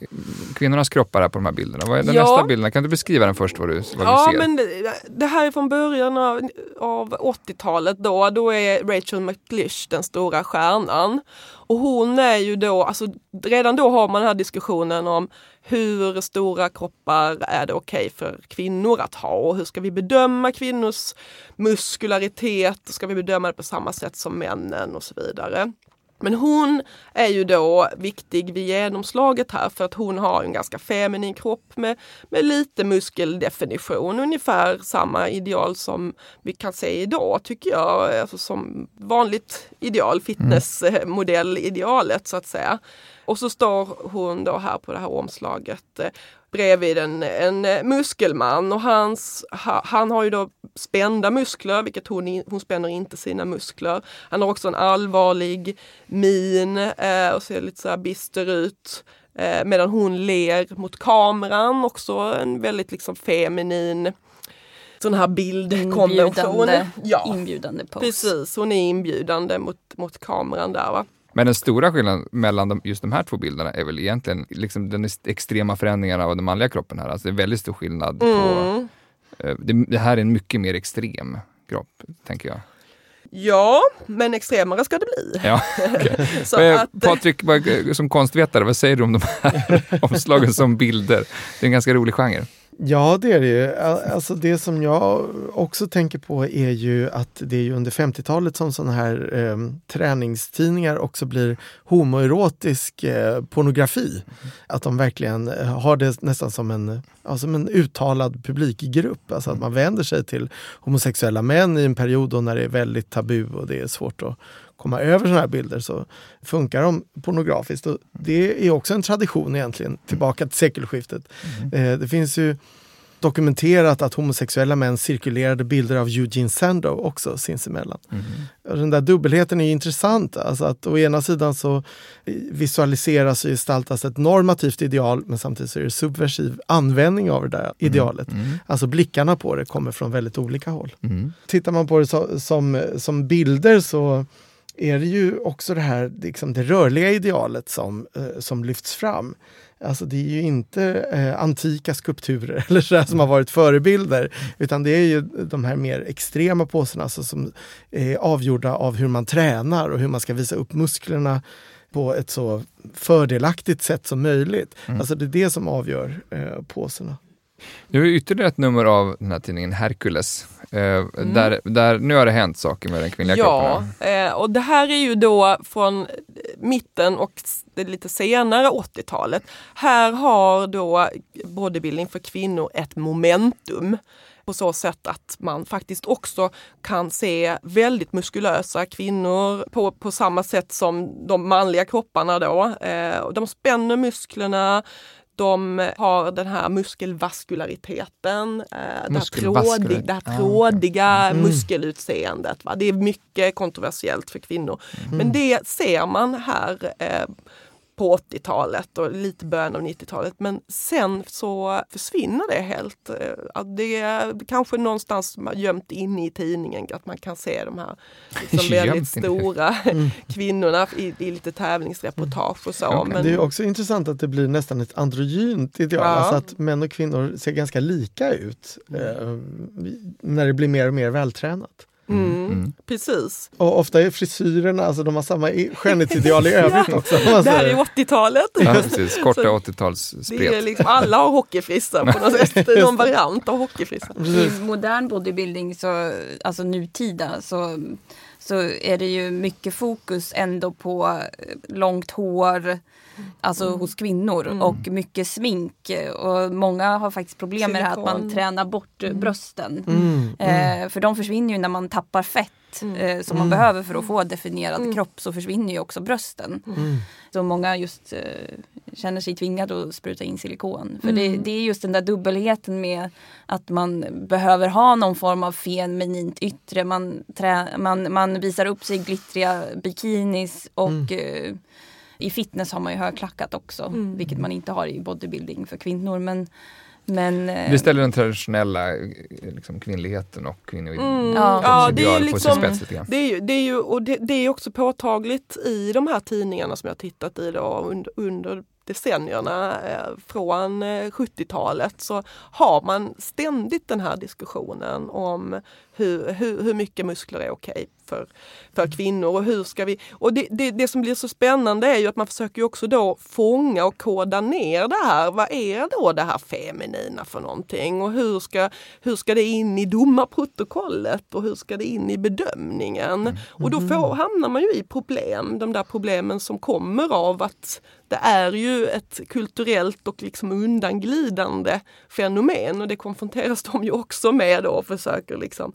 kvinnornas kroppar här på de här bilderna. Vad är den Ja. nästa bilden? Kan du beskriva den först, vad du, vad Ja, du ser? men det, det här är från början av, av 80-talet då. Då är Rachel McLish den stora stjärnan. Och hon är ju då, alltså redan då har man den här diskussionen om hur stora kroppar är det okej för kvinnor att ha och hur ska vi bedöma kvinnors muskularitet? Ska vi bedöma det på samma sätt som männen och så vidare. Men hon är ju då viktig vid genomslaget här för att hon har en ganska feminin kropp med, med lite muskeldefinition. Ungefär samma ideal som vi kan se idag tycker jag. Alltså som vanligt ideal, fitnessmodellidealet så att säga. Och så står hon då här på det här omslaget eh, bredvid en, en eh, muskelman och hans, ha, han har ju då spända muskler, vilket hon, hon spänner inte sina muskler. Han har också en allvarlig min eh, och ser lite så bister ut. Eh, medan hon ler mot kameran, också en väldigt liksom feminin sån här bildkonvention. inbjudande, Ja, inbjudande pose. precis. Hon är inbjudande mot, mot kameran där va. Men den stora skillnaden mellan de, just de här två bilderna är väl egentligen liksom den extrema förändringen av den manliga kroppen här. Alltså det är väldigt stor skillnad på... Mm. eh, Det, det här är en mycket mer extrem kropp, tänker jag. Ja, men extremare ska det bli. Ja, [LAUGHS] Så Eh, att, Patrik, vad- som konstvetare, vad säger du om de här [LAUGHS] omslagen som bilder? Det är en ganska rolig genre. Ja, det är det ju. Al- Alltså det som jag också tänker på är ju att det är ju under 50-talet som sådana här eh, träningstidningar också blir homoerotisk eh, pornografi. Att de verkligen eh, har det nästan som en, ja, som en uttalad publikgrupp. Alltså att man vänder sig till homosexuella män i en period då när det är väldigt tabu och det är svårt att komma över sådana här bilder så funkar de pornografiskt. Och det är också en tradition egentligen, tillbaka till sekelskiftet. Eh, det finns ju dokumenterat att homosexuella män cirkulerade bilder av Eugene Sandow också sinsemellan. Och Den där dubbelheten är intressant. Alltså att å ena sidan så visualiseras och gestaltas ett normativt ideal men samtidigt så är det subversiv användning av det där idealet. Alltså blickarna på det kommer från väldigt olika håll. Mm. Tittar man på det så, som, som bilder så är det ju också det här liksom det rörliga idealet som, eh, som lyfts fram. Alltså det är ju inte eh, antika skulpturer [LAUGHS] eller så där som har varit förebilder utan det är ju de här mer extrema påserna alltså som är avgjorda av hur man tränar och hur man ska visa upp musklerna på ett så fördelaktigt sätt som möjligt. Alltså det är det som avgör eh, påserna. Nu är ytterligare ett nummer av den här tidningen Hercules. Eh, där, där, nu har det hänt saker med den kvinnliga Ja, kroppen. eh, och det här är ju då från mitten och lite senare 80-talet. Här har då bodybuilding för kvinnor ett momentum på så sätt att man faktiskt också kan se väldigt muskulösa kvinnor på, på samma sätt som de manliga kropparna då. Eh, de spänner musklerna, de har den här muskelvaskulariteten, eh, det här, trådig, det här Ah, trådiga Mm. muskelutseendet. Va? Det är mycket kontroversiellt för kvinnor. Mm. Men det ser man här eh, på 80-talet och lite början av 90-talet. Men sen så försvinner det helt. Eh, Det är kanske någonstans gömt inne i tidningen att man kan se de här liksom [LAUGHS] väldigt stora [LAUGHS] kvinnorna i, i lite tävlingsreportage och så. Okej. Men, Det är också intressant att det blir nästan ett androgynt ideal, Ja. alltså att män och kvinnor ser ganska lika ut eh, när det blir mer och mer vältränat. Mm, Mm. Precis. Och ofta är frisyrerna, alltså de har samma skönhetsideal i [LAUGHS] övrigt också. om man Det här är 80-talet. Ja, precis. Korta Så 80-tals Det är spret. liksom, alla har hockeyfrissa på något [LAUGHS] sätt. Någon variant av hockeyfrissa. I modern bodybuilding, så, alltså nutida, så, så är det ju mycket fokus ändå på långt hår, alltså hos kvinnor och mycket smink. Och många har faktiskt problem med det här att man Silikon. tränar bort eh, brösten. Mm, mm. Eh, för de försvinner ju när man tappar fett eh, som man behöver för att få definierad kropp så försvinner ju också brösten. Mm. Så många just eh, känner sig tvingade att spruta in silikon. För det, det är just den där dubbelheten med att man behöver ha någon form av feminint yttre. Man, trä, man, man visar upp sig glittriga bikinis och eh, i fitness har man ju högklackat också. Vilket man inte har i bodybuilding för kvinnor. Men, men eh, Det ställer den traditionella eh, liksom, kvinnligheten och kvinnor Mm. Ja. Ja, det är ju på sin liksom, spets lite grann. det är ju, det är ju, och det, det är också påtagligt i de här tidningarna som jag tittat i då under, under decennierna eh, från eh, 70-talet så har man ständigt den här diskussionen om hur, hur, hur mycket muskler är okej för, för kvinnor och hur ska vi... Och det, det, det som blir så spännande är ju att man försöker också då fånga och koda ner det här. Vad är då det här feminina för någonting och hur ska, hur ska det in i domarprotokollet och hur ska det in i bedömningen? Och då får, hamnar man ju i problem, de där problemen som kommer av att det är ju ett kulturellt och liksom undanglidande fenomen och det konfronteras de ju också med och försöker liksom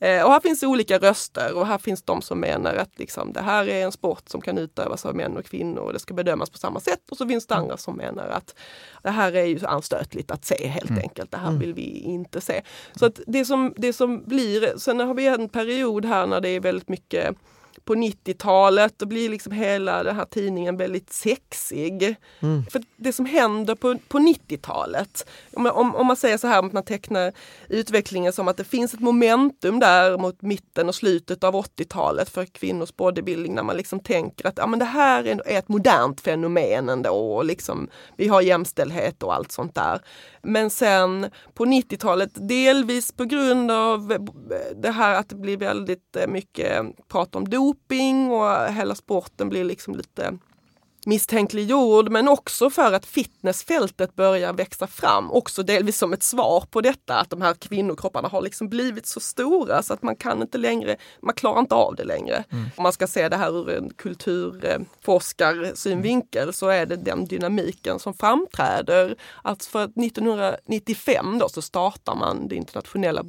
Eh, och här finns olika röster och här finns de som menar att liksom, det här är en sport som kan utövas av män och kvinnor och det ska bedömas på samma sätt. Och så finns det andra som menar att det här är ju anstötligt att se helt enkelt. Det här vill vi inte se. Så att det som, det som blir, sen har vi en period här när det är väldigt mycket på 90-talet, då blir liksom hela den här tidningen väldigt sexig. För det som händer på, på 90-talet, om, man- om, om man säger så här, om man tecknar utvecklingen som att det finns ett momentum där mot mitten och slutet av 80-talet för kvinnors bodybuilding när man liksom tänker att ja, men det här är är ett modernt fenomen ändå och liksom, vi har jämställdhet och allt sånt där. Men sen på 90-talet, delvis på grund av eh, det här att det blir väldigt eh, mycket prat om doping och hela sporten blir liksom lite misstänkliggjord men också för att fitnessfältet börjar växa fram. Också delvis som ett svar på detta att de här kvinnokropparna har liksom blivit så stora så att man kan inte längre, man klarar inte av det längre. Om man ska se det här ur en kulturforskarsynvinkel så är det den dynamiken som framträder. Att för 1995 då så startar man det internationella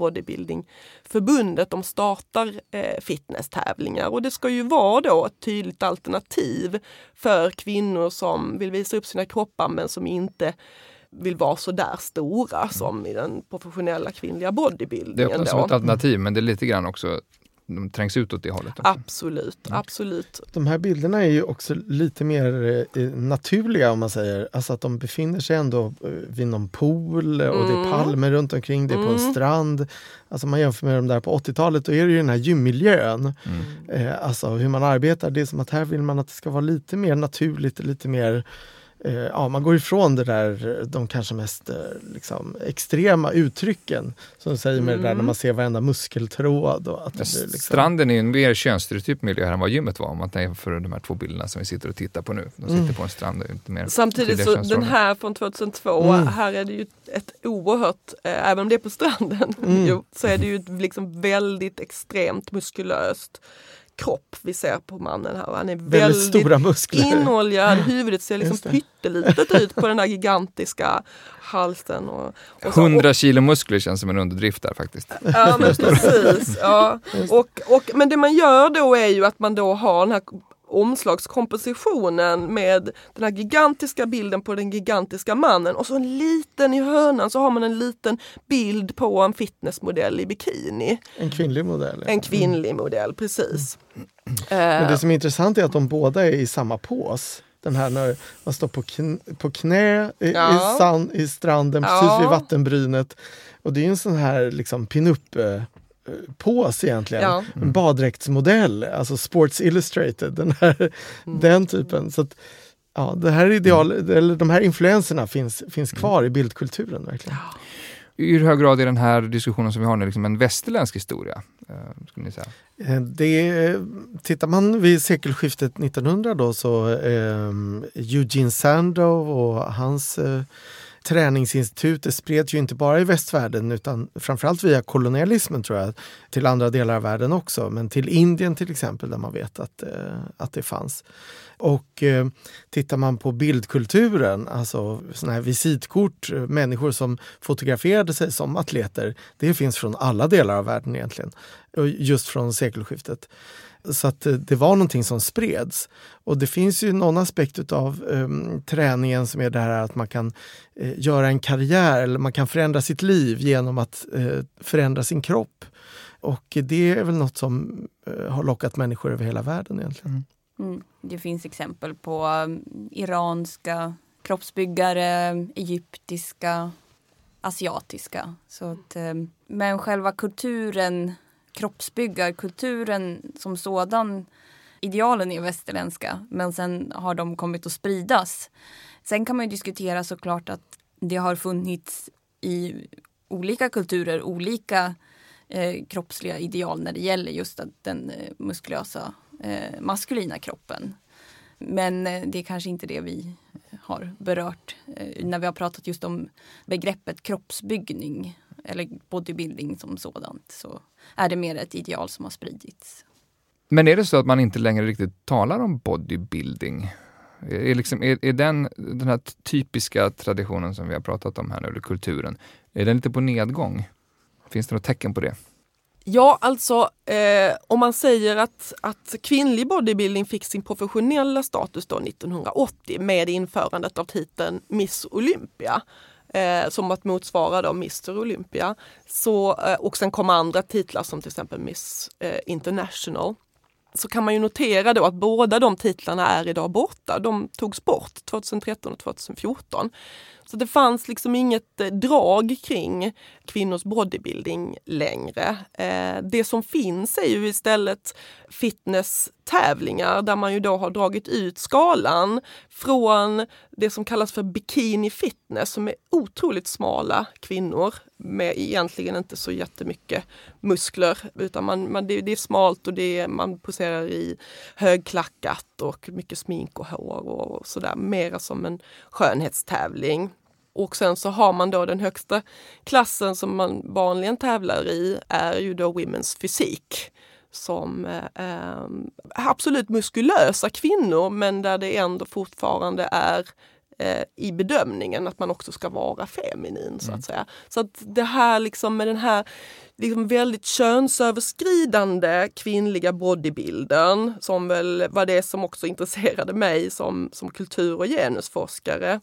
bodybuildingförbundet. De startar eh, fitnesstävlingar och det ska ju vara då ett tydligt alternativ för kvinnor som vill visa upp sina kroppar men som inte vill vara så där stora som i den professionella kvinnliga Det bodybuildingen. öppnas som Då. ett alternativ men det är lite grann också, de trängs ut åt det hållet. Också. Absolut, absolut. De här bilderna är ju också lite mer eh, naturliga om man säger. Alltså att de befinner sig ändå eh, vid någon pool och det är Mm. palmer runt omkring, det är på en strand. Alltså man jämför med de där på 80-talet, då är det ju den här gymmiljön. Mm. Eh, alltså hur man arbetar, det är som att här vill man att det ska vara lite mer naturligt, lite mer eh, Ja, man går ifrån det där, de kanske mest eh, liksom, extrema uttrycken som du säger med det där när man ser varenda muskeltråd. Och att det blir liksom, Stranden är en mer könsstereotyp miljö här än vad gymmet var om man jämför de här två bilderna som vi sitter och tittar på nu. De sitter Mm. på en strand och inte mer Samtidigt så den här från 2002, Mm. här är det ju ett oerhört, eh, även om det är på stranden, Mm. [LAUGHS] jo, så är det ju liksom väldigt extremt muskulöst kropp vi ser på mannen här. Han är väldigt, väldigt, stora muskler. inoljad, [LAUGHS] huvudet ser liksom pyttelitet ut på den där gigantiska halsen. Och, och så. 100 kilo muskler känns som en underdrift där faktiskt. Ja men [LAUGHS] precis. Ja. Och, och, men det man gör då är ju att man då har den här omslagskompositionen med den här gigantiska bilden på den gigantiska mannen och så en liten i hörnan så har man en liten bild på en fitnessmodell i bikini. En kvinnlig modell. En kvinnlig modell, precis. Men det Eh, som är intressant är att de båda är i samma pås. Den här när man står på, kn på knä i, Ja. i, sand, i stranden Ja. precis vid vattenbrynet. Och det är en sån här liksom pin-up eh, pås egentligen. Ja. En baddräktsmodell, alltså Sports Illustrated. Den, här, Mm. den typen. Så att, ja, det här ideal, eller de här influenserna finns, finns kvar i bildkulturen. verkligen. I hur hög grad är den här diskussionen som vi har nu liksom en västerländsk historia? Eh, skulle ni säga? Eh, Det, tittar man vid sekelskiftet 1900 då så eh, Eugene Sandow och hans eh, Träningsinstitutet spreds ju inte bara i västvärlden utan framförallt via kolonialismen tror jag till andra delar av världen också men till Indien till exempel där man vet att, eh, att det fanns. Och eh, tittar man på bildkulturen, alltså såna här visitkort, eh, människor som fotograferade sig som atleter, det finns från alla delar av världen egentligen. Just från sekelskiftet. Så att eh, det var någonting som spreds. Och det finns ju någon aspekt av träningen som är det här att man kan eh, göra en karriär eller man kan förändra sitt liv genom att eh, förändra sin kropp. Och det är väl något som eh, har lockat människor över hela världen egentligen. Mm. Det finns exempel på um, iranska kroppsbyggare, egyptiska, asiatiska. Så att, um, men själva kulturen, kroppsbyggarkulturen som sådan, idealen är västerländska men sen har de kommit att spridas. Sen kan man ju diskutera såklart att det har funnits i olika kulturer olika eh, kroppsliga ideal när det gäller just att den eh, muskulösa eh, maskulina kroppen. Men eh, det är kanske inte det vi har berört eh, när vi har pratat just om begreppet kroppsbyggning eller bodybuilding som sådant så är det mer ett ideal som har spridits. Men är det så att man inte längre riktigt talar om bodybuilding? Är, liksom, är, är den, den här typiska traditionen som vi har pratat om här nu, eller kulturen, är den lite på nedgång? Finns det något tecken på det? Ja, alltså eh, om man säger att, att kvinnlig bodybuilding fick sin professionella status då 1980 med införandet av titeln Miss Olympia eh, som att motsvara då Mr Olympia. Så, eh, och sen kom andra titlar som till exempel Miss eh, International. Så kan man ju notera då att båda de titlarna är idag borta. De togs bort 2013 och 2014. Så det fanns liksom inget eh, drag kring kvinnors bodybuilding längre. Eh, det som finns är ju istället fitnesstävlingar där man ju då har dragit ut skalan från det som kallas för bikini fitness som är otroligt smala kvinnor med egentligen inte så jättemycket muskler utan man, man, det, det är smalt och det är, man poserar i högklackat och mycket smink och hår och sådär. Mera som en skönhetstävling. Och sen så har man då den högsta klassen som man vanligen tävlar i är ju då Women's fysik. Som eh, absolut muskulösa kvinnor men där det ändå fortfarande är eh, i bedömningen att man också ska vara feminin så att säga. Så att det här liksom med den här liksom väldigt könsöverskridande kvinnliga bodybilden som väl var det som också intresserade mig som, som kultur och genusforskare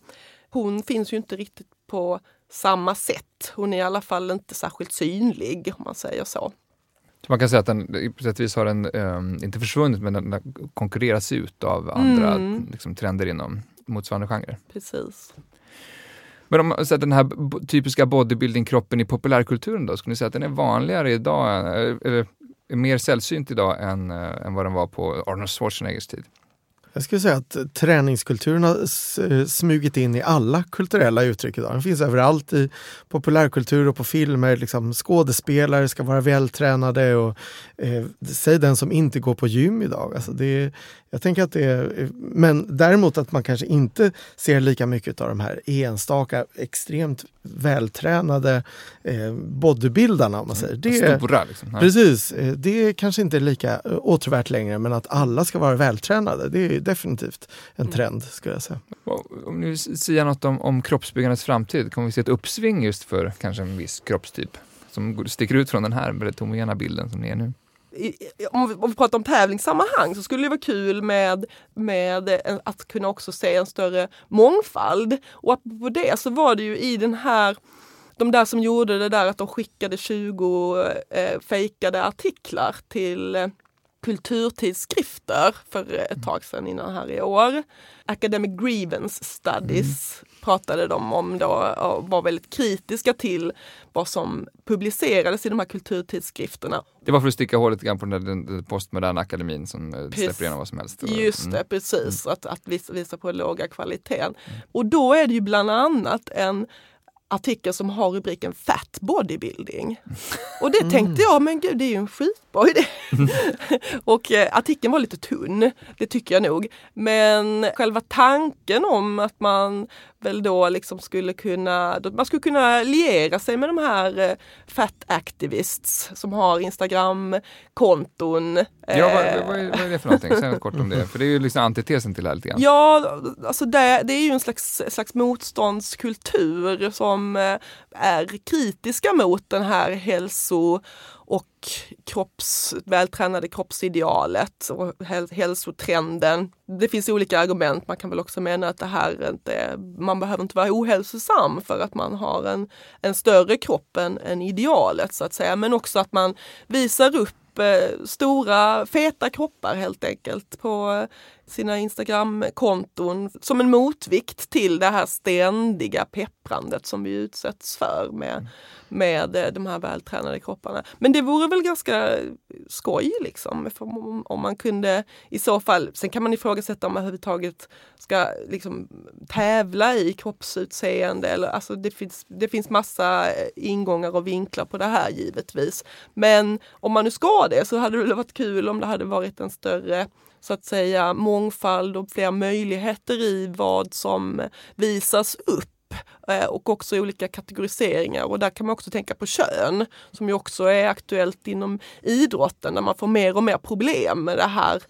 hon finns ju inte riktigt på samma sätt. Hon är i alla fall inte särskilt synlig om man säger så. Så man kan säga att den på sätt och vis har den, eh, inte försvunnit, men den har konkurrerats ut av andra Mm. liksom, trender inom motsvarande genrer. Precis. Men om man säger den här typiska bodybuilding-kroppen i populärkulturen då, skulle ni säga att den är vanligare idag, eh, eller mer sällsynt idag än, eh, än vad den var på Arnold Schwarzeneggers tid? Jag skulle säga att träningskulturen har eh, smugit in i alla kulturella uttryck idag. Den finns överallt i populärkultur och på filmer. Liksom skådespelare ska vara vältränade och eh, säg den som inte går på gym idag. Alltså det, jag tänker att det är, men däremot att man kanske inte ser lika mycket av de här enstaka extremt vältränade eh, bodybuildarna om man säger. Det, Stora liksom. Nej. Precis, eh, det är kanske inte lika eh, åtråvärt längre men att alla ska vara vältränade det är definitivt en trend skulle jag säga. Om ni säger något om, om kroppsbyggandets framtid, kommer vi se ett uppsving just för kanske en viss kroppstyp som sticker ut från den här väldigt homogena bilden som ni är nu? Om, vi, om vi pratar om tävlingssammanhang så skulle det vara kul med, med att kunna också se en större mångfald. Och på det så var det ju i den här de där som gjorde det där att de skickade 20 eh, fejkade artiklar till eh, kulturtidskrifter för ett tag sedan innan här i år. Academic Grievance Studies mm pratade de om då och var väldigt kritiska till vad som publicerades i de här kulturtidskrifterna. Det var för att sticka hål lite grann på den, den postmoderna akademin som eh, precis. släpper igenom vad som helst. Just det, mm. precis. Mm. Att, att visa, visa på låga kvaliteten. Mm. Och då är det ju bland annat en artikel som har rubriken Fat bodybuilding. [LAUGHS] Och det tänkte mm. jag, men gud det är ju en skitbra [LAUGHS] idé. och eh, artikeln var lite tunn, det tycker jag nog. Men själva tanken om att man väl då liksom skulle kunna, man skulle kunna liera sig med de här eh, fat activists som har Instagram-konton. Ja, vad, eh, vad, är, vad, är, det för någonting? Säg något kort om det, för det är ju liksom antitesen till det här lite grann. Ja, alltså det, det är ju en slags, slags motståndskultur som som eh, är kritiska mot den här hälso och kropps, vältränade kroppsidealet och hälsotrenden. Det finns olika argument. Man kan väl också mena att det här inte, man behöver inte vara ohälsosam för att man har en, en större kropp än, än idealet så att säga. Men också att man visar upp eh, stora feta kroppar helt enkelt på sina Instagramkonton som en motvikt till det här ständiga pepprandet som vi utsätts för med, med eh, de här vältränade kropparna. Men det vore väl ganska skoj liksom om man kunde i så fall, sen kan man ifrågasätta om man överhuvudtaget ska liksom tävla i kroppsutseende eller alltså det finns, det finns massa eh, ingångar och vinklar på det här givetvis. Men om man nu ska det så hade det varit kul om det hade varit en större så att säga mångfald och fler möjligheter i vad som visas upp eh, och också olika kategoriseringar och där kan man också tänka på kön som ju också är aktuellt inom idrotten där man får mer och mer problem med det här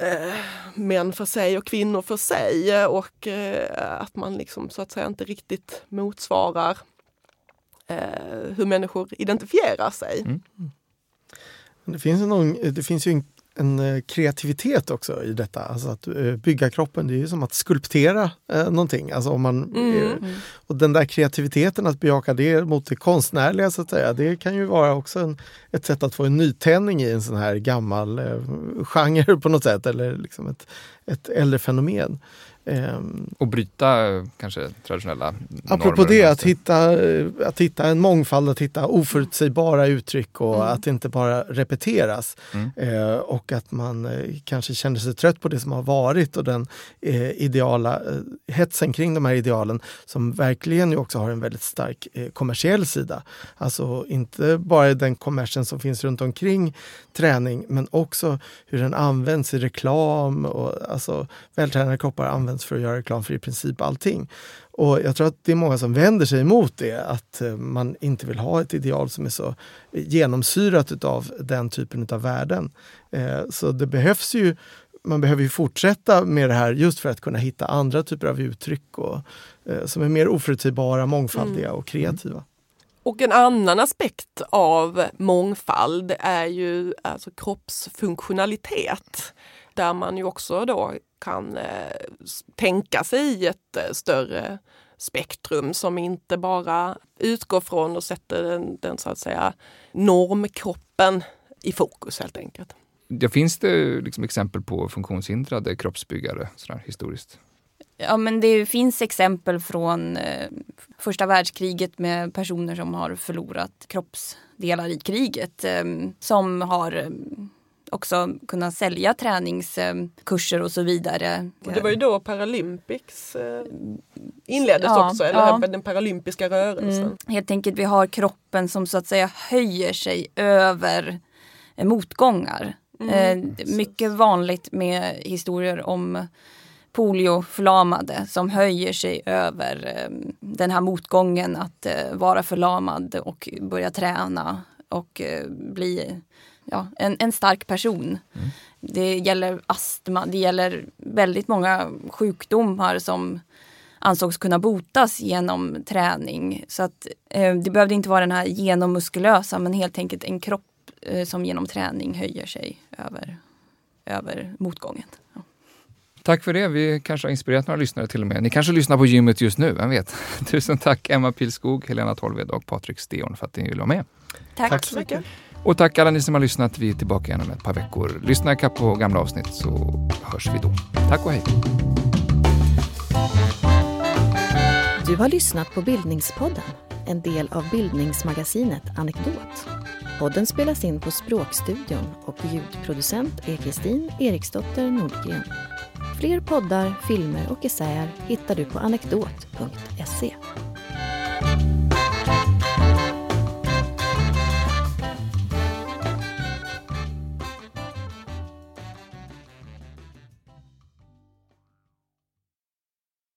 eh, män för sig och kvinnor för sig och eh, att man liksom så att säga inte riktigt motsvarar eh, hur människor identifierar sig. Mm. Det finns, någon, det finns ju en en eh, kreativitet också i detta. Alltså att eh, bygga kroppen, det är ju som att skulptera eh, någonting. Alltså om man, mm. och den där kreativiteten, att bejaka det mot det konstnärliga så att säga, det kan ju vara också en, ett sätt att få en nytändning i en sån här gammal eh, genre på något sätt, eller liksom ett, ett äldre fenomen. Um, och bryta kanske traditionella Apropå det, att hitta, att hitta en mångfald, att hitta oförutsägbara uttryck och mm. att inte bara repeteras. Mm. Eh, och att man eh, kanske känner sig trött på det som har varit och den eh, ideala eh, hetsen kring de här idealen som verkligen ju också har en väldigt stark eh, kommersiell sida. Alltså inte bara den kommersen som finns runt omkring träning men också hur den används i reklam och alltså vältränade kroppar används används för att göra reklam för i princip allting. Och jag tror att det är många som vänder sig emot det, att eh, man inte vill ha ett ideal som är så genomsyrat av den typen av värden. Eh, så det behövs ju man behöver ju fortsätta med det här just för att kunna hitta andra typer av uttryck och, eh, som är mer oförutsägbara, mångfaldiga och kreativa. Och en annan aspekt av mångfald är ju alltså kroppsfunktionalitet där man ju också då kan eh, tänka sig ett eh, större spektrum som inte bara utgår från och sätter den, den så att säga normkroppen i fokus helt enkelt. Ja, finns det liksom exempel på funktionshindrade kroppsbyggare sådär, historiskt? Ja men det finns exempel från eh, första världskriget med personer som har förlorat kroppsdelar i kriget. Eh, som har eh, också kunna sälja träningskurser och så vidare. Det var ju då Paralympics eh, inleddes ja, också, eller ja. den paralympiska rörelsen. Mm. Helt enkelt, vi har kroppen som så att säga höjer sig över eh, motgångar. Mm. Eh, mycket vanligt med historier om polioförlamade som höjer sig över den här motgången att vara förlamad och börja träna och bli ja, en, en stark person. Mm. Det gäller astma, det gäller väldigt många sjukdomar som ansågs kunna botas genom träning. Så att eh, det behövde inte vara den här genommuskulösa men helt enkelt en kropp eh, som genom träning höjer sig över, över motgången. Ja. Tack för det. Vi kanske har inspirerat några lyssnare till och med. Ni kanske lyssnar på gymmet just nu, vem vet? [LAUGHS] Tusen tack Emma Pilskog, Helena Tolved och Patrik Steon för att ni ville vara med. Tack. Tack Så mycket. Och tack alla ni som har lyssnat. Vi är tillbaka igen om ett par veckor. Lyssna ikapp på gamla avsnitt så hörs vi då. Tack och hej! Du har lyssnat på Bildningspodden, en del av bildningsmagasinet Anekdot. Podden spelas in på Språkstudion och ljudproducent är Kristin Eriksdotter Nordgren. Fler poddar, filmer och essäer hittar du på anekdot.se.